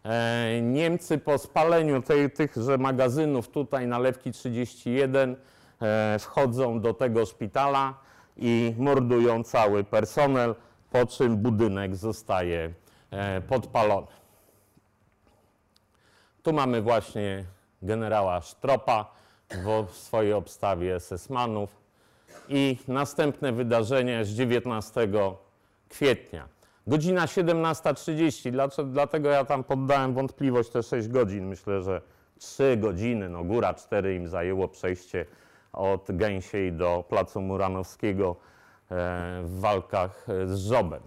S1: E, Niemcy po spaleniu tej, tychże magazynów tutaj nalewki 31 e, wchodzą do tego szpitala i mordują cały personel, po czym budynek zostaje e, podpalony. Tu mamy właśnie generała Sztropa w swojej obstawie SS-manów i następne wydarzenie z 19 kwietnia. Godzina 17.30, dlaczego- dlatego ja tam poddałem wątpliwość te 6 godzin. Myślę, że 3 godziny, no góra 4 im zajęło przejście od Gęsiej do Placu Muranowskiego e, w walkach e, z Żobem.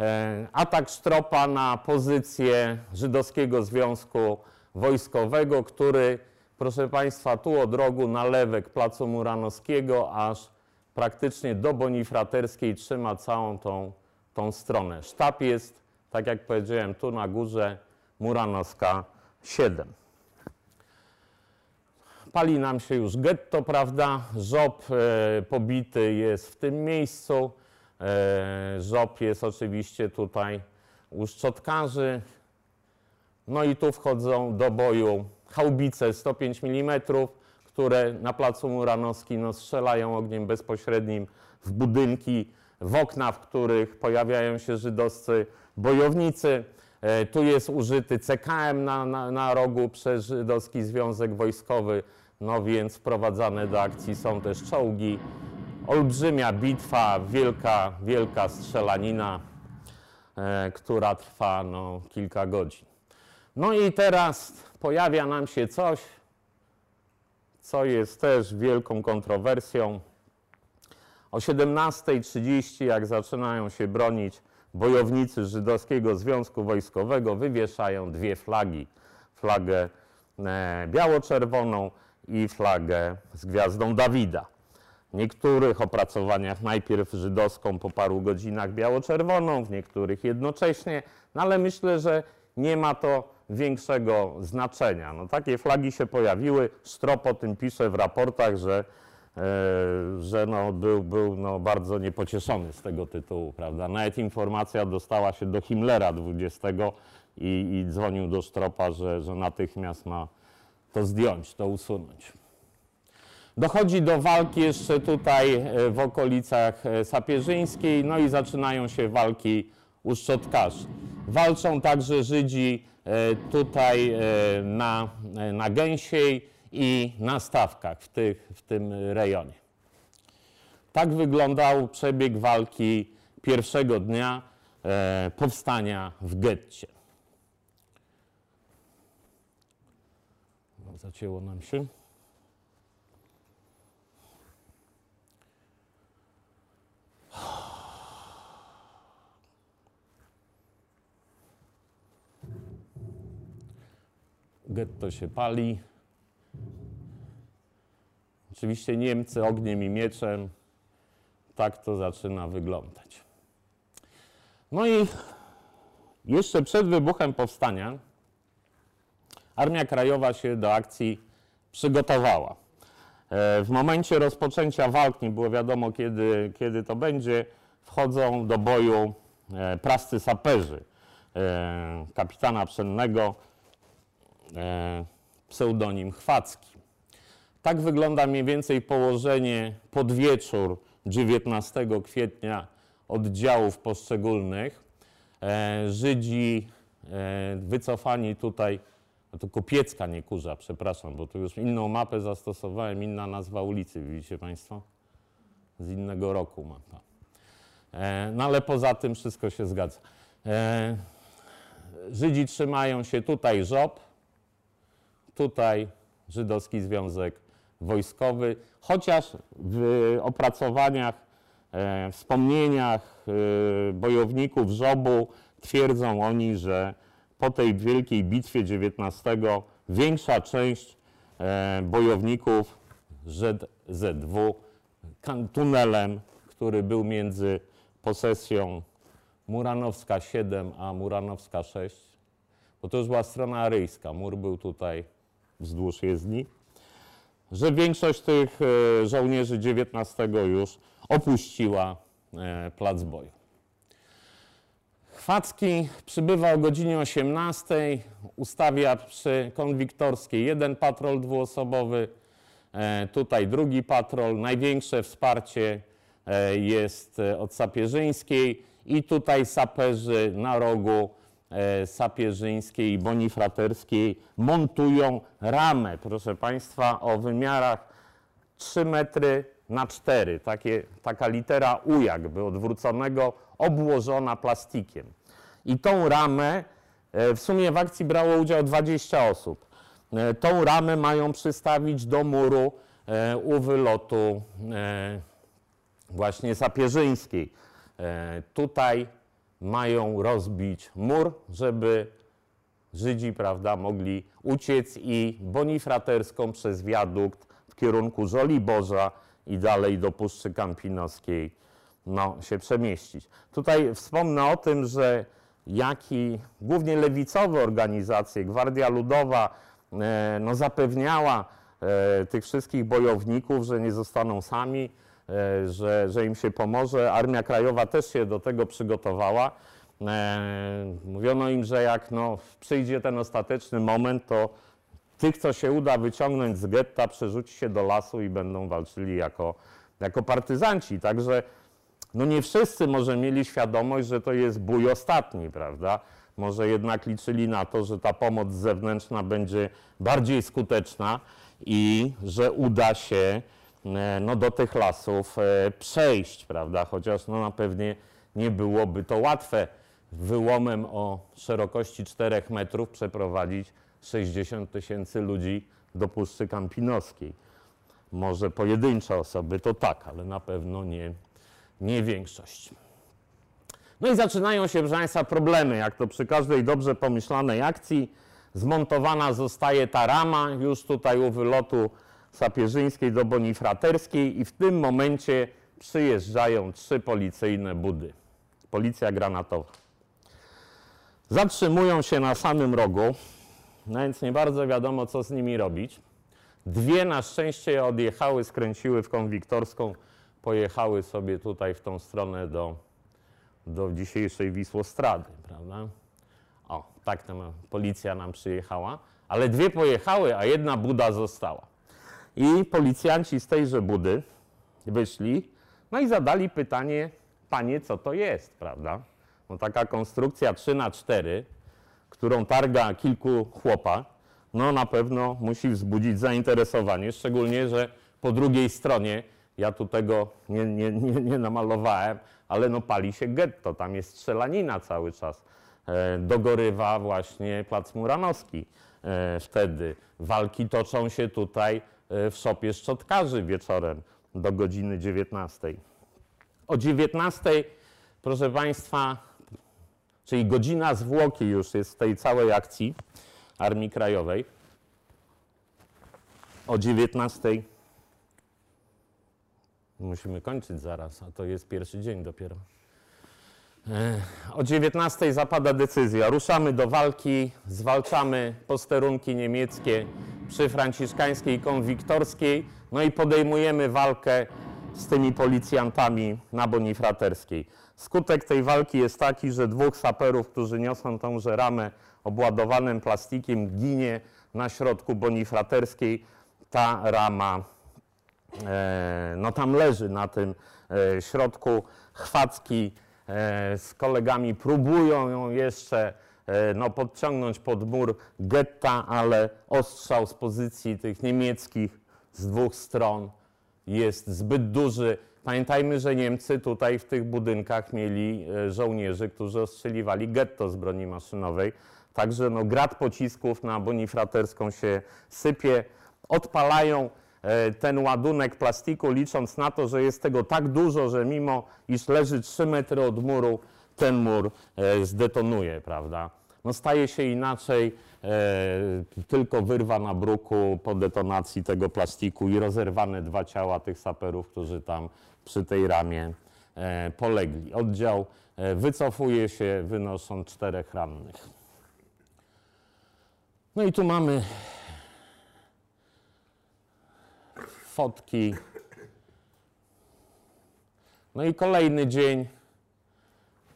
S1: E, Atak Sztropa na pozycję Żydowskiego Związku Wojskowego, który, proszę Państwa, tu od rogu nalewek Placu Muranowskiego, aż praktycznie do Bonifraterskiej trzyma całą tą, tą stronę. Sztab jest, tak jak powiedziałem, tu na górze Muranowska 7. Pali nam się już getto, prawda? Żob e, pobity jest w tym miejscu. E, żob jest oczywiście tutaj u szczotkarzy. No i tu wchodzą do boju haubice 105 mm, które na placu Muranowski no, strzelają ogniem bezpośrednim w budynki, w okna, w których pojawiają się żydowscy bojownicy. E, Tu jest użyty CKM na, na, na rogu przez Żydowski Związek Wojskowy, no więc wprowadzane do akcji są też czołgi. Olbrzymia bitwa, wielka, wielka strzelanina, e, która trwa no, kilka godzin. No i teraz pojawia nam się coś, co jest też wielką kontrowersją. O 17.30, jak zaczynają się bronić bojownicy Żydowskiego Związku Wojskowego, wywieszają dwie flagi. Flagę e, biało-czerwoną i flagę z gwiazdą Dawida. W niektórych opracowaniach najpierw żydowską, po paru godzinach biało-czerwoną, w niektórych jednocześnie, no ale myślę, że nie ma to większego znaczenia. No, takie flagi się pojawiły. Sztrop o tym pisze w raportach, że, że no, był, był no, bardzo niepocieszony z tego tytułu. Prawda? Nawet informacja dostała się do Himmlera 20 i, i dzwonił do Sztropa, że, że natychmiast ma to zdjąć, to usunąć. Dochodzi do walki jeszcze tutaj e, w okolicach e, Sapieżyńskiej, no i zaczynają się walki u szczotkarzy. Walczą także Żydzi e, tutaj e, na, e, na Gęsiej i na Stawkach w, tych, w tym rejonie. Tak wyglądał przebieg walki pierwszego dnia e, powstania w getcie. Zacięło nam się. Getto się pali. Oczywiście Niemcy ogniem i mieczem. Tak to zaczyna wyglądać. No i jeszcze przed wybuchem powstania Armia Krajowa się do akcji przygotowała. E, W momencie rozpoczęcia walk, nie było wiadomo kiedy, kiedy to będzie, wchodzą do boju e, prascy saperzy e, kapitana pszennego, pseudonim Chwacki. Tak wygląda mniej więcej położenie pod wieczór 19 kwietnia oddziałów poszczególnych. E, Żydzi e, wycofani tutaj, to Kopiecka, nie Kurza, przepraszam, bo tu już inną mapę zastosowałem, inna nazwa ulicy, widzicie Państwo? Z innego roku mapa. E, No ale poza tym wszystko się zgadza. Żydzi trzymają się tutaj żob, tutaj Żydowski Związek Wojskowy, chociaż w opracowaniach, e, wspomnieniach e, bojowników żobu twierdzą oni, że po tej wielkiej bitwie 19 większa część e, bojowników ZZW tunelem, który był między posesją Muranowska 7 a Muranowska 6, bo to już była strona aryjska, mur był tutaj wzdłuż jezdni, że większość tych e, żołnierzy XIX już opuściła e, plac boju. Chwacki przybywa o godzinie 18, ustawia przy Konwiktorskiej jeden patrol dwuosobowy, e, tutaj drugi patrol. Największe wsparcie jest od Sapieżyńskiej i tutaj saperzy na rogu Sapieżyńskiej i Bonifraterskiej montują ramę, proszę Państwa, o wymiarach 3 metry na 4, takie, taka litera U jakby odwróconego, obłożona plastikiem. I tą ramę, e, w sumie w akcji brało udział 20 osób. E, Tą ramę mają przystawić do muru e, u wylotu e, właśnie sapieżyńskiej. E, Tutaj mają rozbić mur, żeby Żydzi, prawda, mogli uciec i Bonifraterską przez wiadukt w kierunku Żoliborza i dalej do Puszczy Kampinoskiej no, się przemieścić. Tutaj wspomnę o tym, że jak głównie lewicowe organizacje, Gwardia Ludowa e, no, zapewniała e, tych wszystkich bojowników, że nie zostaną sami, że, że im się pomoże. Armia Krajowa też się do tego przygotowała. E, mówiono im, że jak no, przyjdzie ten ostateczny moment, to tych, co się uda wyciągnąć z getta, przerzuci się do lasu i będą walczyli jako, jako partyzanci. Także no nie wszyscy może mieli świadomość, że to jest bój ostatni, prawda? Może jednak liczyli na to, że ta pomoc zewnętrzna będzie bardziej skuteczna i że uda się e, no, do tych lasów e, przejść, prawda? Chociaż no, na pewnie nie byłoby to łatwe wyłomem o szerokości 4 metrów przeprowadzić 60 tysięcy ludzi do Puszczy Kampinoskiej. Może pojedyncze osoby to tak, ale na pewno nie, nie większość. No i zaczynają się, proszę Państwa, problemy. Jak to przy każdej dobrze pomyślanej akcji, zmontowana zostaje ta rama już tutaj u wylotu Sapieżyńskiej do Bonifraterskiej i w tym momencie przyjeżdżają trzy policyjne budy. Policja granatowa. Zatrzymują się na samym rogu, no więc nie bardzo wiadomo, co z nimi robić. Dwie na szczęście odjechały, skręciły w konwiktorską, pojechały sobie tutaj w tą stronę do, do dzisiejszej Wisłostrady, prawda? O, tak tam policja nam przyjechała, ale dwie pojechały, a jedna buda została. I policjanci z tejże budy wyszli, no i zadali pytanie, panie, co to jest, prawda? No taka konstrukcja 3 na 4 którą targa kilku chłopa, no na pewno musi wzbudzić zainteresowanie, szczególnie, że po drugiej stronie, ja tu tego nie, nie, nie, nie namalowałem, ale no pali się getto, tam jest strzelanina cały czas. E, dogorywa właśnie Plac Muranowski e, wtedy. Walki toczą się tutaj w szopie szczotkarzy wieczorem do godziny 19. O 19, proszę Państwa, czyli godzina zwłoki już jest w tej całej akcji Armii Krajowej. O 19 musimy kończyć zaraz, a to jest pierwszy dzień dopiero. E, O 19 zapada decyzja. Ruszamy do walki, zwalczamy posterunki niemieckie przy franciszkańskiej konwiktorskiej, no i podejmujemy walkę z tymi policjantami na Bonifraterskiej. Skutek tej walki jest taki, że dwóch saperów, którzy niosą tąże ramę obładowanym plastikiem, ginie na środku Bonifraterskiej. Ta rama e, no tam leży na tym e, środku. Chwacki e, z kolegami próbują ją jeszcze no, podciągnąć pod mur getta, ale ostrzał z pozycji tych niemieckich z dwóch stron jest zbyt duży. Pamiętajmy, że Niemcy tutaj w tych budynkach mieli e, żołnierzy, którzy ostrzeliwali getto z broni maszynowej. Także no, grad pocisków na Bonifraterską się sypie. Odpalają e, ten ładunek plastiku, licząc na to, że jest tego tak dużo, że mimo iż leży 3 metry od muru, ten mur e, zdetonuje, prawda? No staje się inaczej, e, tylko wyrwa na bruku po detonacji tego plastiku i rozerwane dwa ciała tych saperów, którzy tam przy tej ramie e, polegli. Oddział wycofuje się, wynosząc czterech rannych. No i tu mamy fotki. No i kolejny dzień,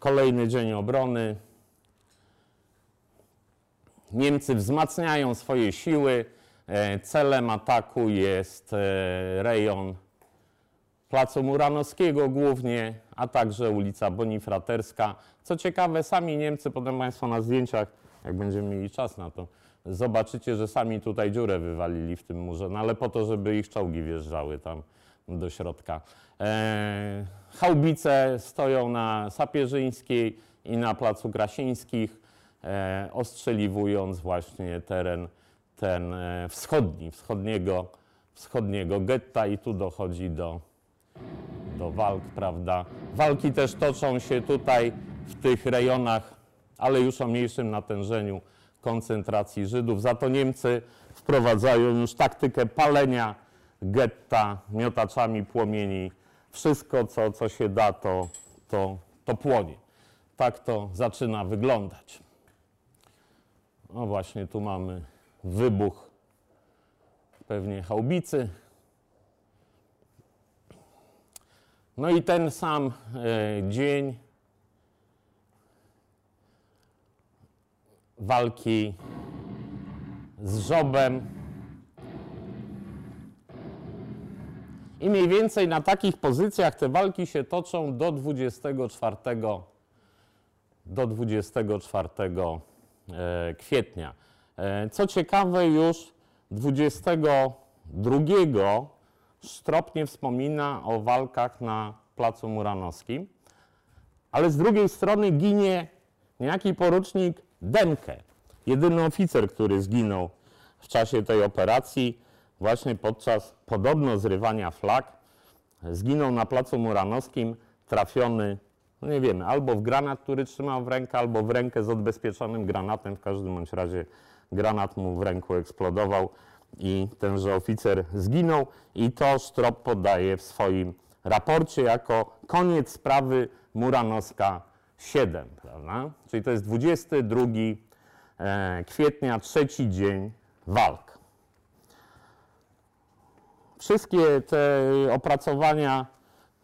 S1: kolejny dzień obrony. Niemcy wzmacniają swoje siły. E, Celem ataku jest e, rejon Placu Muranowskiego głównie, a także ulica Bonifraterska. Co ciekawe, sami Niemcy, potem Państwo na zdjęciach, jak będziemy mieli czas na to, zobaczycie, że sami tutaj dziurę wywalili w tym murze, no ale po to, żeby ich czołgi wjeżdżały tam do środka. E, haubice stoją na Sapieżyńskiej i na Placu Krasińskich, e, ostrzeliwując właśnie teren ten e, wschodni, wschodniego, wschodniego getta i tu dochodzi do, do walk, prawda. Walki też toczą się tutaj w tych rejonach, ale już o mniejszym natężeniu koncentracji Żydów. Za to Niemcy wprowadzają już taktykę palenia getta miotaczami płomieni. Wszystko, co, co się da, to, to, to płonie. Tak to zaczyna wyglądać. No właśnie, tu mamy wybuch pewnie chałbicy. No i ten sam e, dzień walki z żobem. I mniej więcej na takich pozycjach te walki się toczą do 24, do 24 e, kwietnia. E, Co ciekawe, już 22 Sztropnie wspomina o walkach na Placu Muranowskim, ale z drugiej strony ginie niejaki porucznik Demke, jedyny oficer, który zginął w czasie tej operacji, właśnie podczas podobno zrywania flag. Zginął na Placu Muranowskim, trafiony, no nie wiemy, albo w granat, który trzymał w rękę, albo w rękę z odbezpieczonym granatem. W każdym bądź razie granat mu w ręku eksplodował i tenże oficer zginął. I to Sztrop podaje w swoim raporcie jako koniec sprawy Muranowska 7, prawda? Czyli to jest 22 e, kwietnia, trzeci dzień walk. Wszystkie te opracowania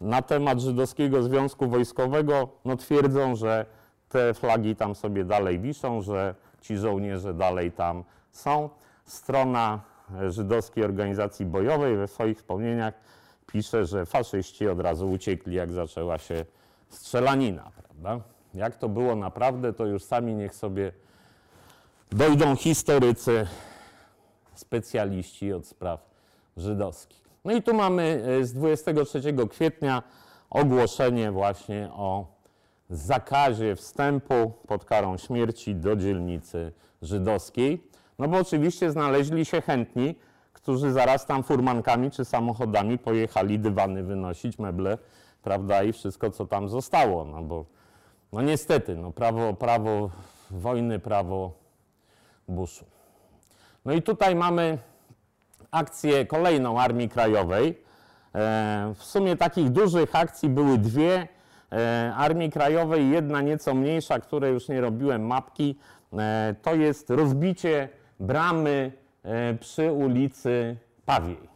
S1: na temat Żydowskiego Związku Wojskowego no, twierdzą, że te flagi tam sobie dalej wiszą, że ci żołnierze dalej tam są. Strona Żydowskiej Organizacji Bojowej we swoich wspomnieniach pisze, że faszyści od razu uciekli, jak zaczęła się strzelanina. Prawda? Jak to było naprawdę, to już sami niech sobie dojdą historycy, specjaliści od spraw żydowskich. No i tu mamy e, z 23 kwietnia ogłoszenie właśnie o zakazie wstępu pod karą śmierci do dzielnicy żydowskiej. No bo oczywiście znaleźli się chętni, którzy zaraz tam furmankami czy samochodami pojechali dywany wynosić, meble, prawda, i wszystko, co tam zostało. No bo, no niestety, no prawo, prawo wojny, prawo buszu. No i tutaj mamy akcję kolejną Armii Krajowej. E, W sumie takich dużych akcji były dwie. E, Armii Krajowej, jedna nieco mniejsza, której już nie robiłem mapki, e, to jest rozbicie bramy przy ulicy Pawiej.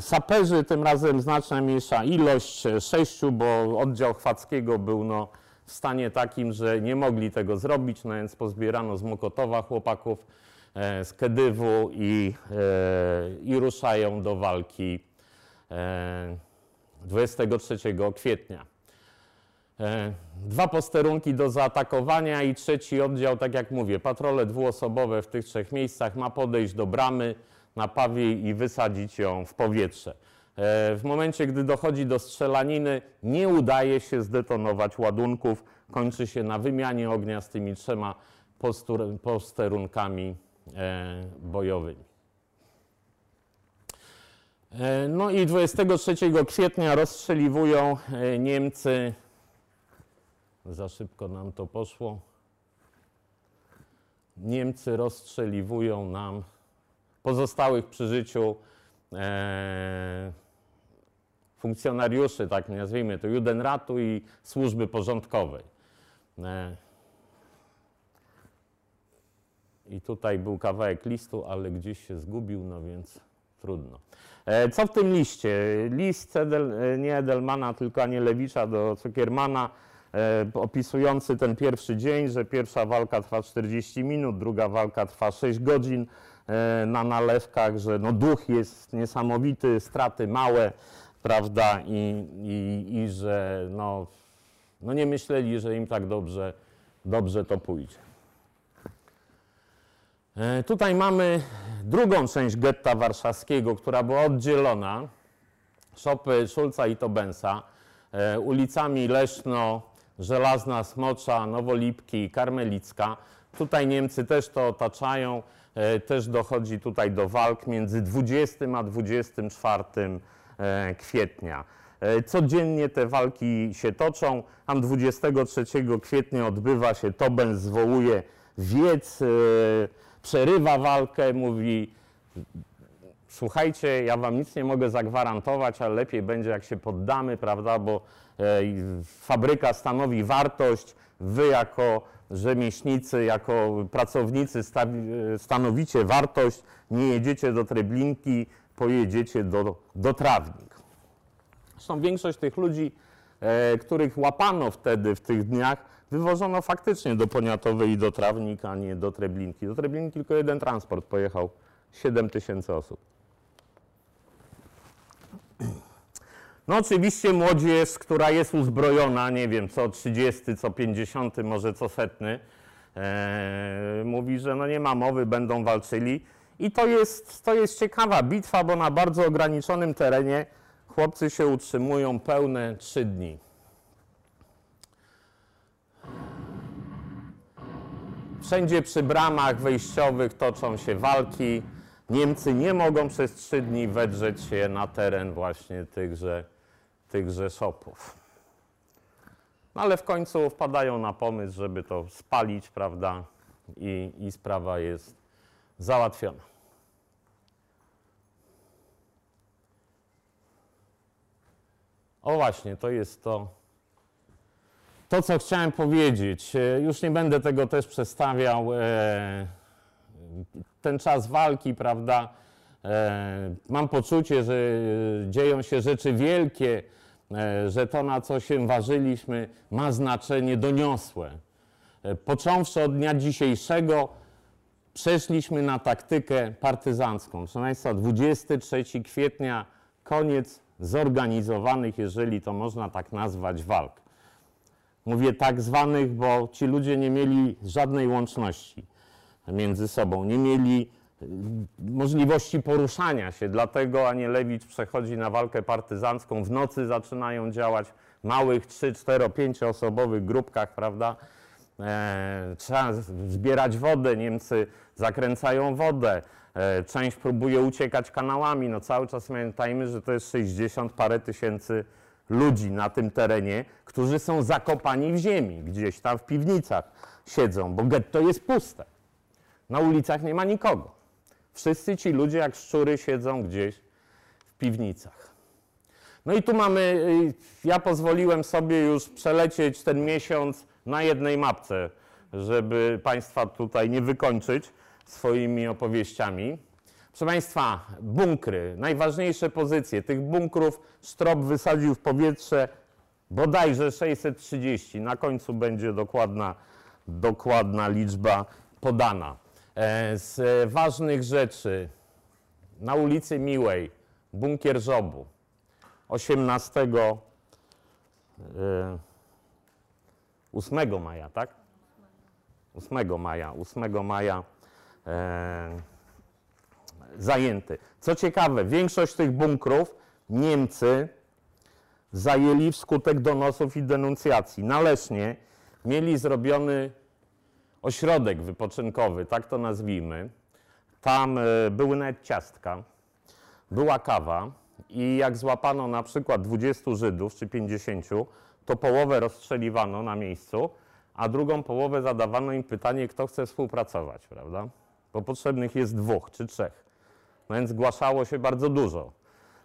S1: Saperzy tym razem znacznie mniejsza ilość, sześciu, bo oddział Chwackiego był no, w stanie takim, że nie mogli tego zrobić, no więc pozbierano z Mokotowa chłopaków z Kedywu i, e, i ruszają do walki e, 23 kwietnia. E, Dwa posterunki do zaatakowania i trzeci oddział, tak jak mówię, patrole dwuosobowe w tych trzech miejscach ma podejść do bramy na i wysadzić ją w powietrze. E, W momencie, gdy dochodzi do strzelaniny, nie udaje się zdetonować ładunków, kończy się na wymianie ognia z tymi trzema posterunkami e, bojowymi. E, No i 23 kwietnia rozstrzeliwują e, Niemcy. Za szybko nam to poszło. Niemcy rozstrzeliwują nam pozostałych przy życiu e, funkcjonariuszy, tak nazwijmy to, Judenratu i służby porządkowej. E, I tutaj był kawałek listu, ale gdzieś się zgubił, no więc trudno. E, Co w tym liście? List Edel, e, nie Edelmana, tylko Anielewicza do Cukiermana, e, opisujący ten pierwszy dzień, że pierwsza walka trwa 40 minut, druga walka trwa 6 godzin na nalewkach, że no duch jest niesamowity, straty małe, prawda, i, i, i że no, no nie myśleli, że im tak dobrze, dobrze to pójdzie. E, Tutaj mamy drugą część getta warszawskiego, która była oddzielona. Szopy Szulca i Tobensa, e, ulicami Leszno, Żelazna, Smocza, Nowolipki, Karmelicka. Tutaj Niemcy też to otaczają, e, też dochodzi tutaj do walk między 20 a 24 e, kwietnia. Codziennie te walki się toczą. Tam 23 kwietnia odbywa się Toben, zwołuje wiec, przerywa walkę, mówi słuchajcie, ja wam nic nie mogę zagwarantować, ale lepiej będzie jak się poddamy, prawda, bo e, fabryka stanowi wartość, wy jako rzemieślnicy, jako pracownicy e, stanowicie wartość, nie jedziecie do Treblinki, pojedziecie do, do Trawnik. Zresztą większość tych ludzi, e, których łapano wtedy w tych dniach, wywożono faktycznie do Poniatowej i do Trawnika, a nie do Treblinki. Do Treblinki tylko jeden transport pojechał, 7 tysięcy osób. No oczywiście młodzież, która jest uzbrojona, nie wiem, co 30, co 50, może co setny, e, mówi, że no nie ma mowy, będą walczyli. I to jest, to jest ciekawa bitwa, bo na bardzo ograniczonym terenie chłopcy się utrzymują pełne trzy dni. Wszędzie przy bramach wejściowych toczą się walki. Niemcy nie mogą przez trzy dni wedrzeć się na teren właśnie tychże, tychże szopów. No ale w końcu wpadają na pomysł, żeby to spalić, prawda? I, i sprawa jest załatwiona. O właśnie, to jest to, to co chciałem powiedzieć. E, Już nie będę tego też przedstawiał. E, ten czas walki, prawda? E, mam poczucie, że dzieją się rzeczy wielkie, że to, na co się ważyliśmy, ma znaczenie doniosłe. Począwszy od dnia dzisiejszego, przeszliśmy na taktykę partyzancką. Proszę Państwa, 23 kwietnia, koniec zorganizowanych, jeżeli to można tak nazwać, walk. Mówię tak zwanych, bo ci ludzie nie mieli żadnej łączności między sobą, nie mieli y, możliwości poruszania się, dlatego Anielewicz przechodzi na walkę partyzancką, w nocy zaczynają działać w małych 3, 4, 5 osobowych grupkach, prawda? E, trzeba zbierać wodę, Niemcy zakręcają wodę, e, część próbuje uciekać kanałami, no cały czas pamiętajmy, że to jest 60 parę tysięcy ludzi na tym terenie, którzy są zakopani w ziemi, gdzieś tam w piwnicach siedzą, bo getto jest puste. Na ulicach nie ma nikogo. Wszyscy ci ludzie jak szczury siedzą gdzieś w piwnicach. No i tu mamy, y, ja pozwoliłem sobie już przelecieć ten miesiąc na jednej mapce, żeby Państwa tutaj nie wykończyć swoimi opowieściami. Proszę Państwa, bunkry, najważniejsze pozycje. Tych bunkrów Sztrop wysadził w powietrze bodajże 630. Na końcu będzie dokładna, dokładna liczba podana. E, Z e, ważnych rzeczy na ulicy Miłej, bunkier Żobu, 18, e, 8 maja, tak? 8 maja, 8 maja e, zajęty. Co ciekawe, większość tych bunkrów Niemcy zajęli wskutek donosów i denuncjacji. Na Lesznie mieli zrobiony ośrodek wypoczynkowy, tak to nazwijmy. Tam e, były nawet ciastka, była kawa i jak złapano na przykład 20 Żydów czy 50, to połowę rozstrzeliwano na miejscu, a drugą połowę zadawano im pytanie, kto chce współpracować, prawda? Bo potrzebnych jest dwóch czy trzech. Więc zgłaszało się bardzo dużo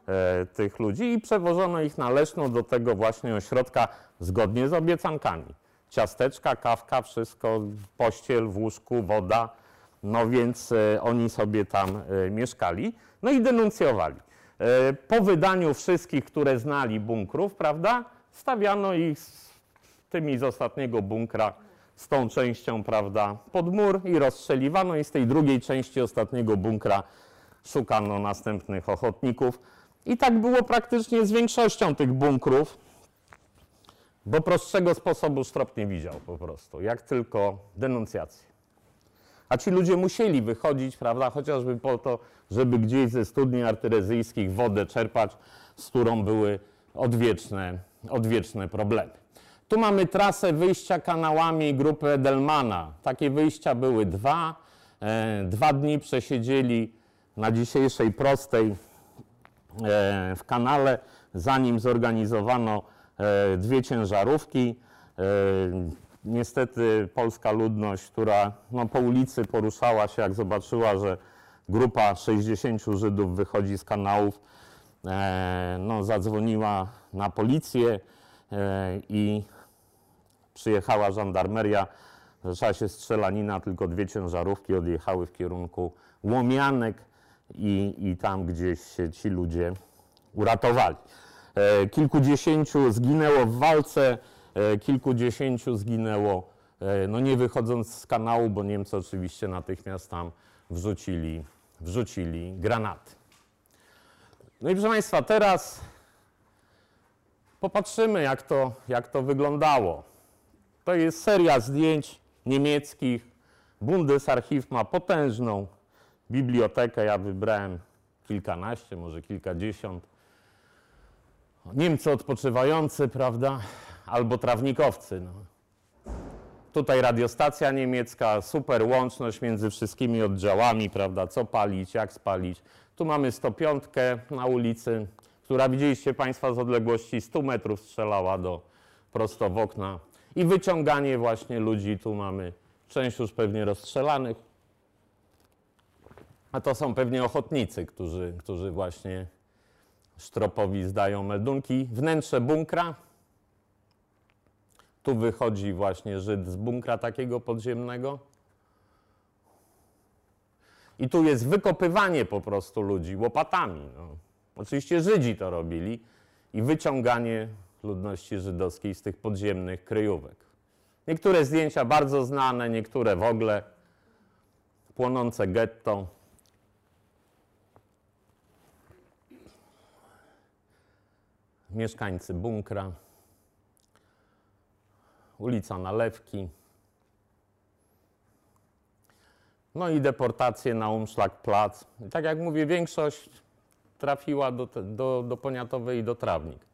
S1: e, tych ludzi i przewożono ich na Leszno do tego właśnie ośrodka zgodnie z obiecankami. Ciasteczka, kawka, wszystko, pościel w łóżku, woda. No więc e, oni sobie tam e, mieszkali, no i denuncjowali. E, po wydaniu wszystkich, które znali bunkrów, prawda, stawiano ich z tymi z ostatniego bunkra, z tą częścią, prawda, pod mur i rozstrzeliwano i z tej drugiej części ostatniego bunkra szukano następnych ochotników. I tak było praktycznie z większością tych bunkrów, bo prostszego sposobu Sztrop nie widział po prostu, jak tylko denuncjację. A ci ludzie musieli wychodzić, prawda, chociażby po to, żeby gdzieś ze studni artyrezyjskich wodę czerpać, z którą były odwieczne, odwieczne problemy. Tu mamy trasę wyjścia kanałami grupy Edelmana. Takie wyjścia były dwa. E, dwa dni przesiedzieli na dzisiejszej prostej e, w kanale. zanim zorganizowano e, dwie ciężarówki. E, Niestety polska ludność, która no, po ulicy poruszała się, jak zobaczyła, że grupa 60 Żydów wychodzi z kanałów, no, zadzwoniła na policję i przyjechała żandarmeria. Zaczęła się strzelanina, tylko dwie ciężarówki odjechały w kierunku Łomianek i, i tam gdzieś się ci ludzie uratowali. E, Kilkudziesięciu zginęło w walce, e, kilkudziesięciu zginęło, e, no nie wychodząc z kanału, bo Niemcy oczywiście natychmiast tam wrzucili, wrzucili granaty. No i proszę Państwa, teraz popatrzymy, jak to, jak to wyglądało. To jest seria zdjęć niemieckich. Bundesarchiv ma potężną bibliotekę. Ja wybrałem kilkanaście, może kilkadziesiąt. Niemcy odpoczywający, prawda? Albo trawnikowcy. No. Tutaj radiostacja niemiecka, super łączność między wszystkimi oddziałami, prawda? Co palić, jak spalić. Tu mamy 105 na ulicy, która widzieliście Państwa z odległości 100 metrów strzelała do, prosto w okna. I wyciąganie właśnie ludzi. Tu mamy część już pewnie rozstrzelanych. A to są pewnie ochotnicy, którzy, którzy właśnie Sztropowi zdają meldunki. Wnętrze bunkra. Tu wychodzi właśnie Żyd z bunkra takiego podziemnego. I tu jest wykopywanie po prostu ludzi łopatami. No. Oczywiście Żydzi to robili i wyciąganie ludności żydowskiej z tych podziemnych kryjówek. Niektóre zdjęcia bardzo znane, niektóre w ogóle. Płonące getto. Mieszkańcy bunkra. Ulica Nalewki. No i deportacje na Umschlagplatz. I tak jak mówię, większość trafiła do, do, do Poniatowej i do Trawnik.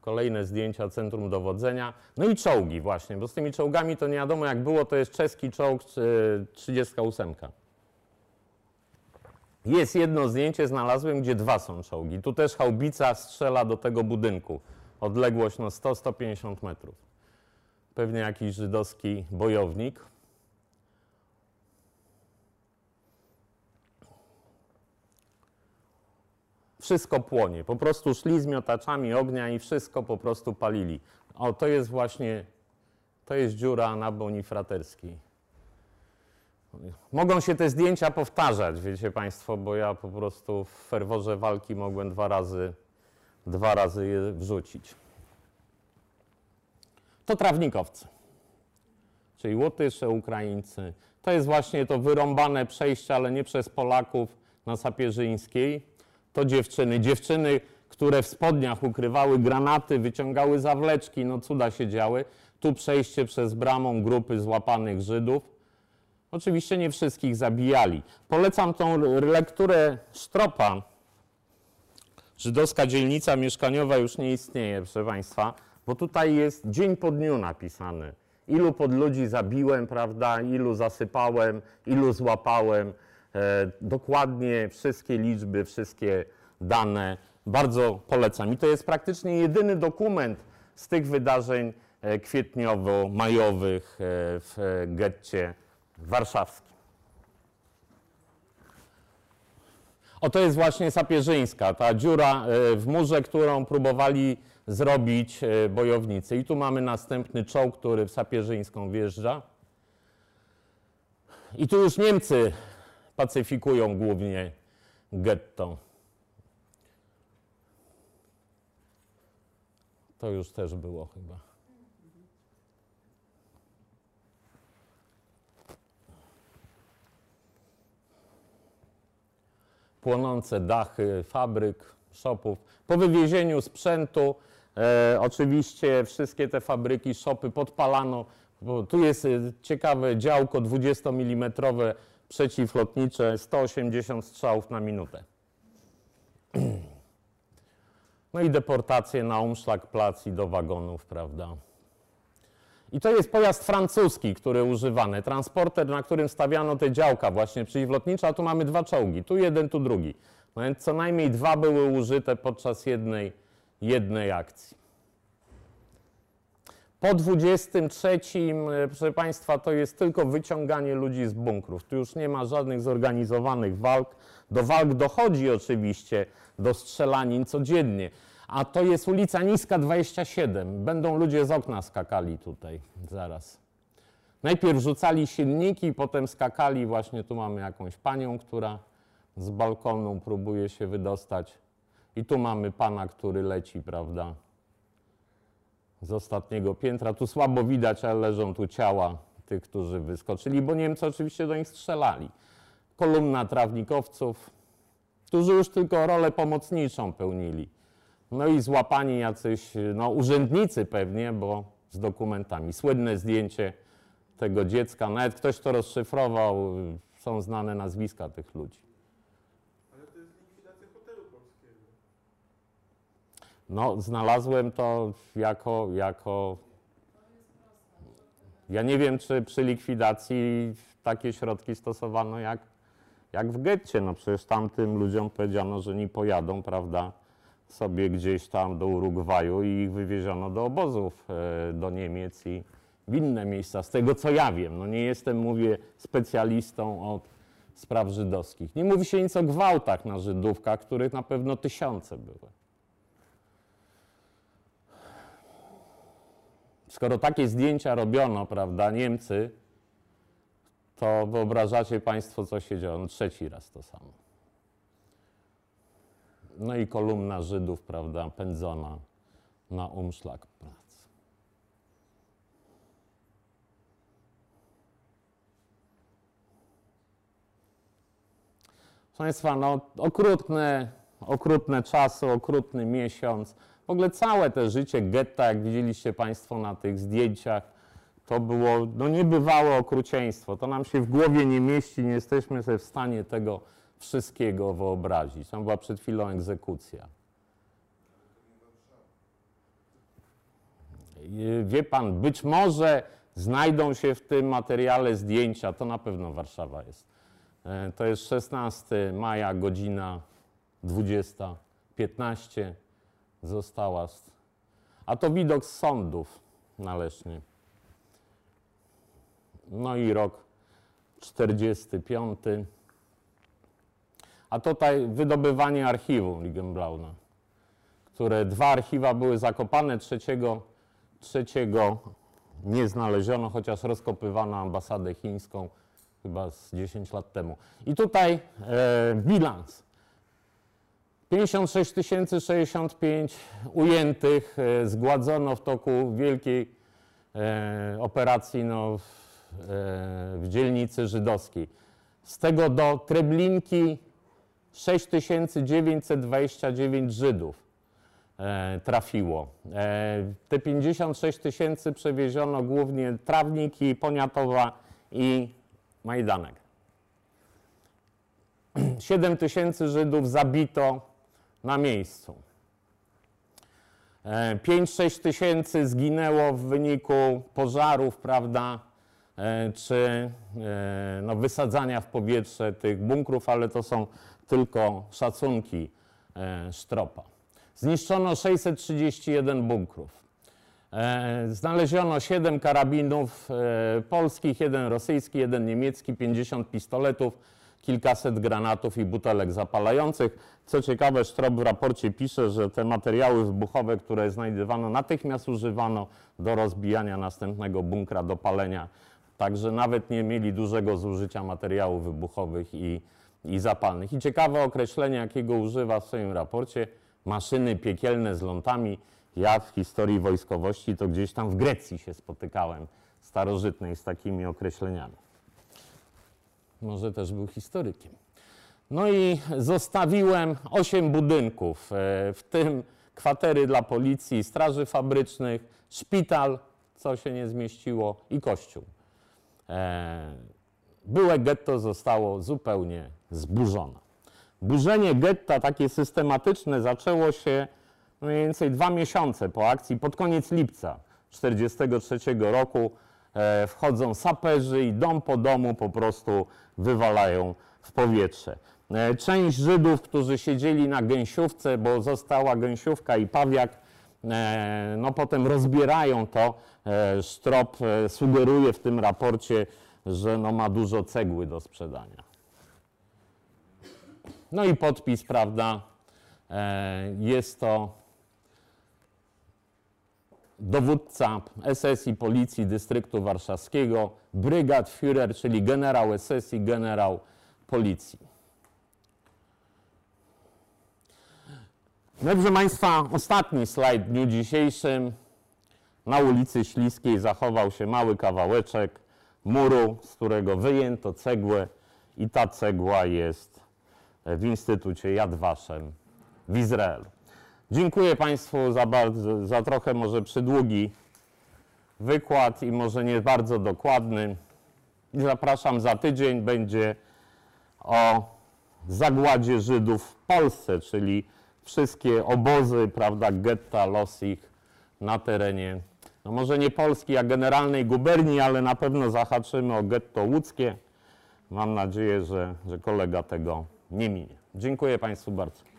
S1: Kolejne zdjęcia centrum dowodzenia. No i czołgi właśnie, bo z tymi czołgami to nie wiadomo jak było, to jest czeski czołg y, 38. Jest jedno zdjęcie, znalazłem, gdzie dwa są czołgi. Tu też haubica strzela do tego budynku. Odległość no 100-150 metrów. Pewnie jakiś żydowski bojownik. Wszystko płonie. Po prostu szli z miotaczami ognia i wszystko po prostu palili. O, to jest właśnie, to jest dziura na Boni Fraterskiej. Mogą się te zdjęcia powtarzać, wiecie Państwo, bo ja po prostu w ferworze walki mogłem dwa razy, dwa razy je wrzucić. To trawnikowcy, czyli Łotysze, Ukraińcy. To jest właśnie to wyrąbane przejście, ale nie przez Polaków na Sapieżyńskiej. To dziewczyny, dziewczyny, które w spodniach ukrywały granaty, wyciągały zawleczki, no cuda się działy. Tu przejście przez bramą grupy złapanych Żydów. Oczywiście nie wszystkich zabijali. Polecam tą lekturę Sztropa. Żydowska dzielnica mieszkaniowa już nie istnieje, proszę Państwa, bo tutaj jest dzień po dniu napisany. Ilu pod ludzi zabiłem, prawda, ilu zasypałem, ilu złapałem. E, dokładnie wszystkie liczby, wszystkie dane. Bardzo polecam. I to jest praktycznie jedyny dokument z tych wydarzeń e, kwietniowo-majowych e, w getcie warszawskim. O, to jest właśnie Sapieżyńska, ta dziura e, w murze, którą próbowali zrobić e, bojownicy. I tu mamy następny czołg, który w Sapieżyńską wjeżdża. I tu już Niemcy pacyfikują głównie getto. To już też było chyba. Płonące dachy fabryk, shopów. Po wywiezieniu sprzętu, e, oczywiście wszystkie te fabryki, shopy podpalano. Tu jest e, ciekawe działko 20 mm przeciwlotnicze, 180 strzałów na minutę. No i deportacje na Umschlagplatz i do wagonów, prawda? I to jest pojazd francuski, który używany. Transporter, na którym stawiano te działka właśnie przeciwlotnicze, a tu mamy dwa czołgi. Tu jeden, tu drugi. No więc co najmniej dwa były użyte podczas jednej, jednej akcji. Po 23, e, proszę Państwa, to jest tylko wyciąganie ludzi z bunkrów. Tu już nie ma żadnych zorganizowanych walk. Do walk dochodzi oczywiście, do strzelanin codziennie. A to jest ulica Niska 27. Będą ludzie z okna skakali tutaj zaraz. Najpierw rzucali silniki, potem skakali. Właśnie tu mamy jakąś panią, która z balkonu próbuje się wydostać. I tu mamy pana, który leci, prawda? z ostatniego piętra. Tu słabo widać, ale leżą tu ciała tych, którzy wyskoczyli, bo Niemcy oczywiście do nich strzelali. Kolumna trawnikowców, którzy już tylko rolę pomocniczą pełnili. No i złapani jacyś no, urzędnicy pewnie, bo z dokumentami. Słynne zdjęcie tego dziecka, nawet ktoś to rozszyfrował, są znane nazwiska tych ludzi.
S3: Ale to jest likwidacja hotelu polskiego.
S1: No, znalazłem to jako, jako. Ja nie wiem, czy przy likwidacji takie środki stosowano jak, jak w getcie. No przecież tamtym ludziom powiedziano, że nie pojadą, prawda, sobie gdzieś tam do Urugwaju i ich wywieziono do obozów e, do Niemiec i w inne miejsca. Z tego co ja wiem, no nie jestem, mówię, specjalistą od spraw żydowskich. Nie mówi się nic o gwałtach na Żydówkach, których na pewno tysiące były. Skoro takie zdjęcia robiono, prawda, Niemcy, to wyobrażacie Państwo, co się działo. No, trzeci raz to samo. No i kolumna Żydów, prawda, pędzona na umszlak prac. Proszę Państwa, no okrutne, okrutne czasy, okrutny miesiąc. W ogóle całe te życie getta, jak widzieliście Państwo na tych zdjęciach, to było no, niebywałe okrucieństwo. To nam się w głowie nie mieści, nie jesteśmy sobie w stanie tego wszystkiego wyobrazić. Tam była przed chwilą egzekucja. Wie pan, być może znajdą się w tym materiale zdjęcia, to na pewno Warszawa jest. E, To jest 16 maja, godzina 20.15 została. st- A to widok z sądów na Lesznie. No i rok 45. A tutaj wydobywanie archiwum Ligenblauna, które dwa archiwa były zakopane, trzeciego, trzeciego nie znaleziono, chociaż rozkopywano ambasadę chińską chyba z 10 lat temu. I tutaj e, bilans. 56 065 ujętych e, zgładzono w toku wielkiej e, operacji no, w, e, w dzielnicy żydowskiej. Z tego do Treblinki 6929 Żydów e, trafiło. E, te 56 tysięcy przewieziono głównie Trawniki, Poniatowa i Majdanek. 7 tysięcy Żydów zabito na miejscu. E, 5-6 tysięcy zginęło w wyniku pożarów, prawda, e, czy e, no, wysadzania w powietrze tych bunkrów, ale to są tylko szacunki e, Sztropa. Zniszczono 631 bunkrów. E, Znaleziono 7 karabinów e, polskich, jeden rosyjski, jeden niemiecki, 50 pistoletów, kilkaset granatów i butelek zapalających. Co ciekawe, Sztrop w raporcie pisze, że te materiały wybuchowe, które znajdowano, natychmiast używano do rozbijania następnego bunkra, do palenia. Także nawet nie mieli dużego zużycia materiałów wybuchowych i, i zapalnych. I ciekawe określenie, jakiego używa w swoim raporcie, maszyny piekielne z lątami. Ja w historii wojskowości to gdzieś tam w Grecji się spotykałem, starożytnej, z takimi określeniami. Może też był historykiem. No i zostawiłem osiem budynków, e, w tym kwatery dla policji, straży fabrycznych, szpital, co się nie zmieściło, i kościół. E, Byłe getto zostało zupełnie zburzone. Burzenie getta, takie systematyczne, zaczęło się mniej więcej dwa miesiące po akcji, pod koniec lipca 1943 roku. E, wchodzą saperzy i dom po domu po prostu wywalają w powietrze. E, Część Żydów, którzy siedzieli na gęsiówce, bo została gęsiówka i pawiak, e, no potem rozbierają to. Sztrop sugeruje w tym raporcie, że no ma dużo cegły do sprzedania. No i podpis, prawda, e, jest to dowódca SS i Policji Dystryktu Warszawskiego, brygad Führer, czyli generał SS i generał Policji. No, proszę Państwa, ostatni slajd w dniu dzisiejszym. Na ulicy Śliskiej zachował się mały kawałeczek muru, z którego wyjęto cegłę i ta cegła jest w Instytucie Yad Vashem w Izraelu. Dziękuję Państwu za, bardzo, za trochę może przydługi wykład i może nie bardzo dokładny. Zapraszam za tydzień będzie o zagładzie Żydów w Polsce, czyli wszystkie obozy, prawda, getta, los ich na terenie, no może nie Polski, a generalnej guberni, ale na pewno zahaczymy o getto łódzkie. Mam nadzieję, że, że kolega tego nie minie. Dziękuję Państwu bardzo.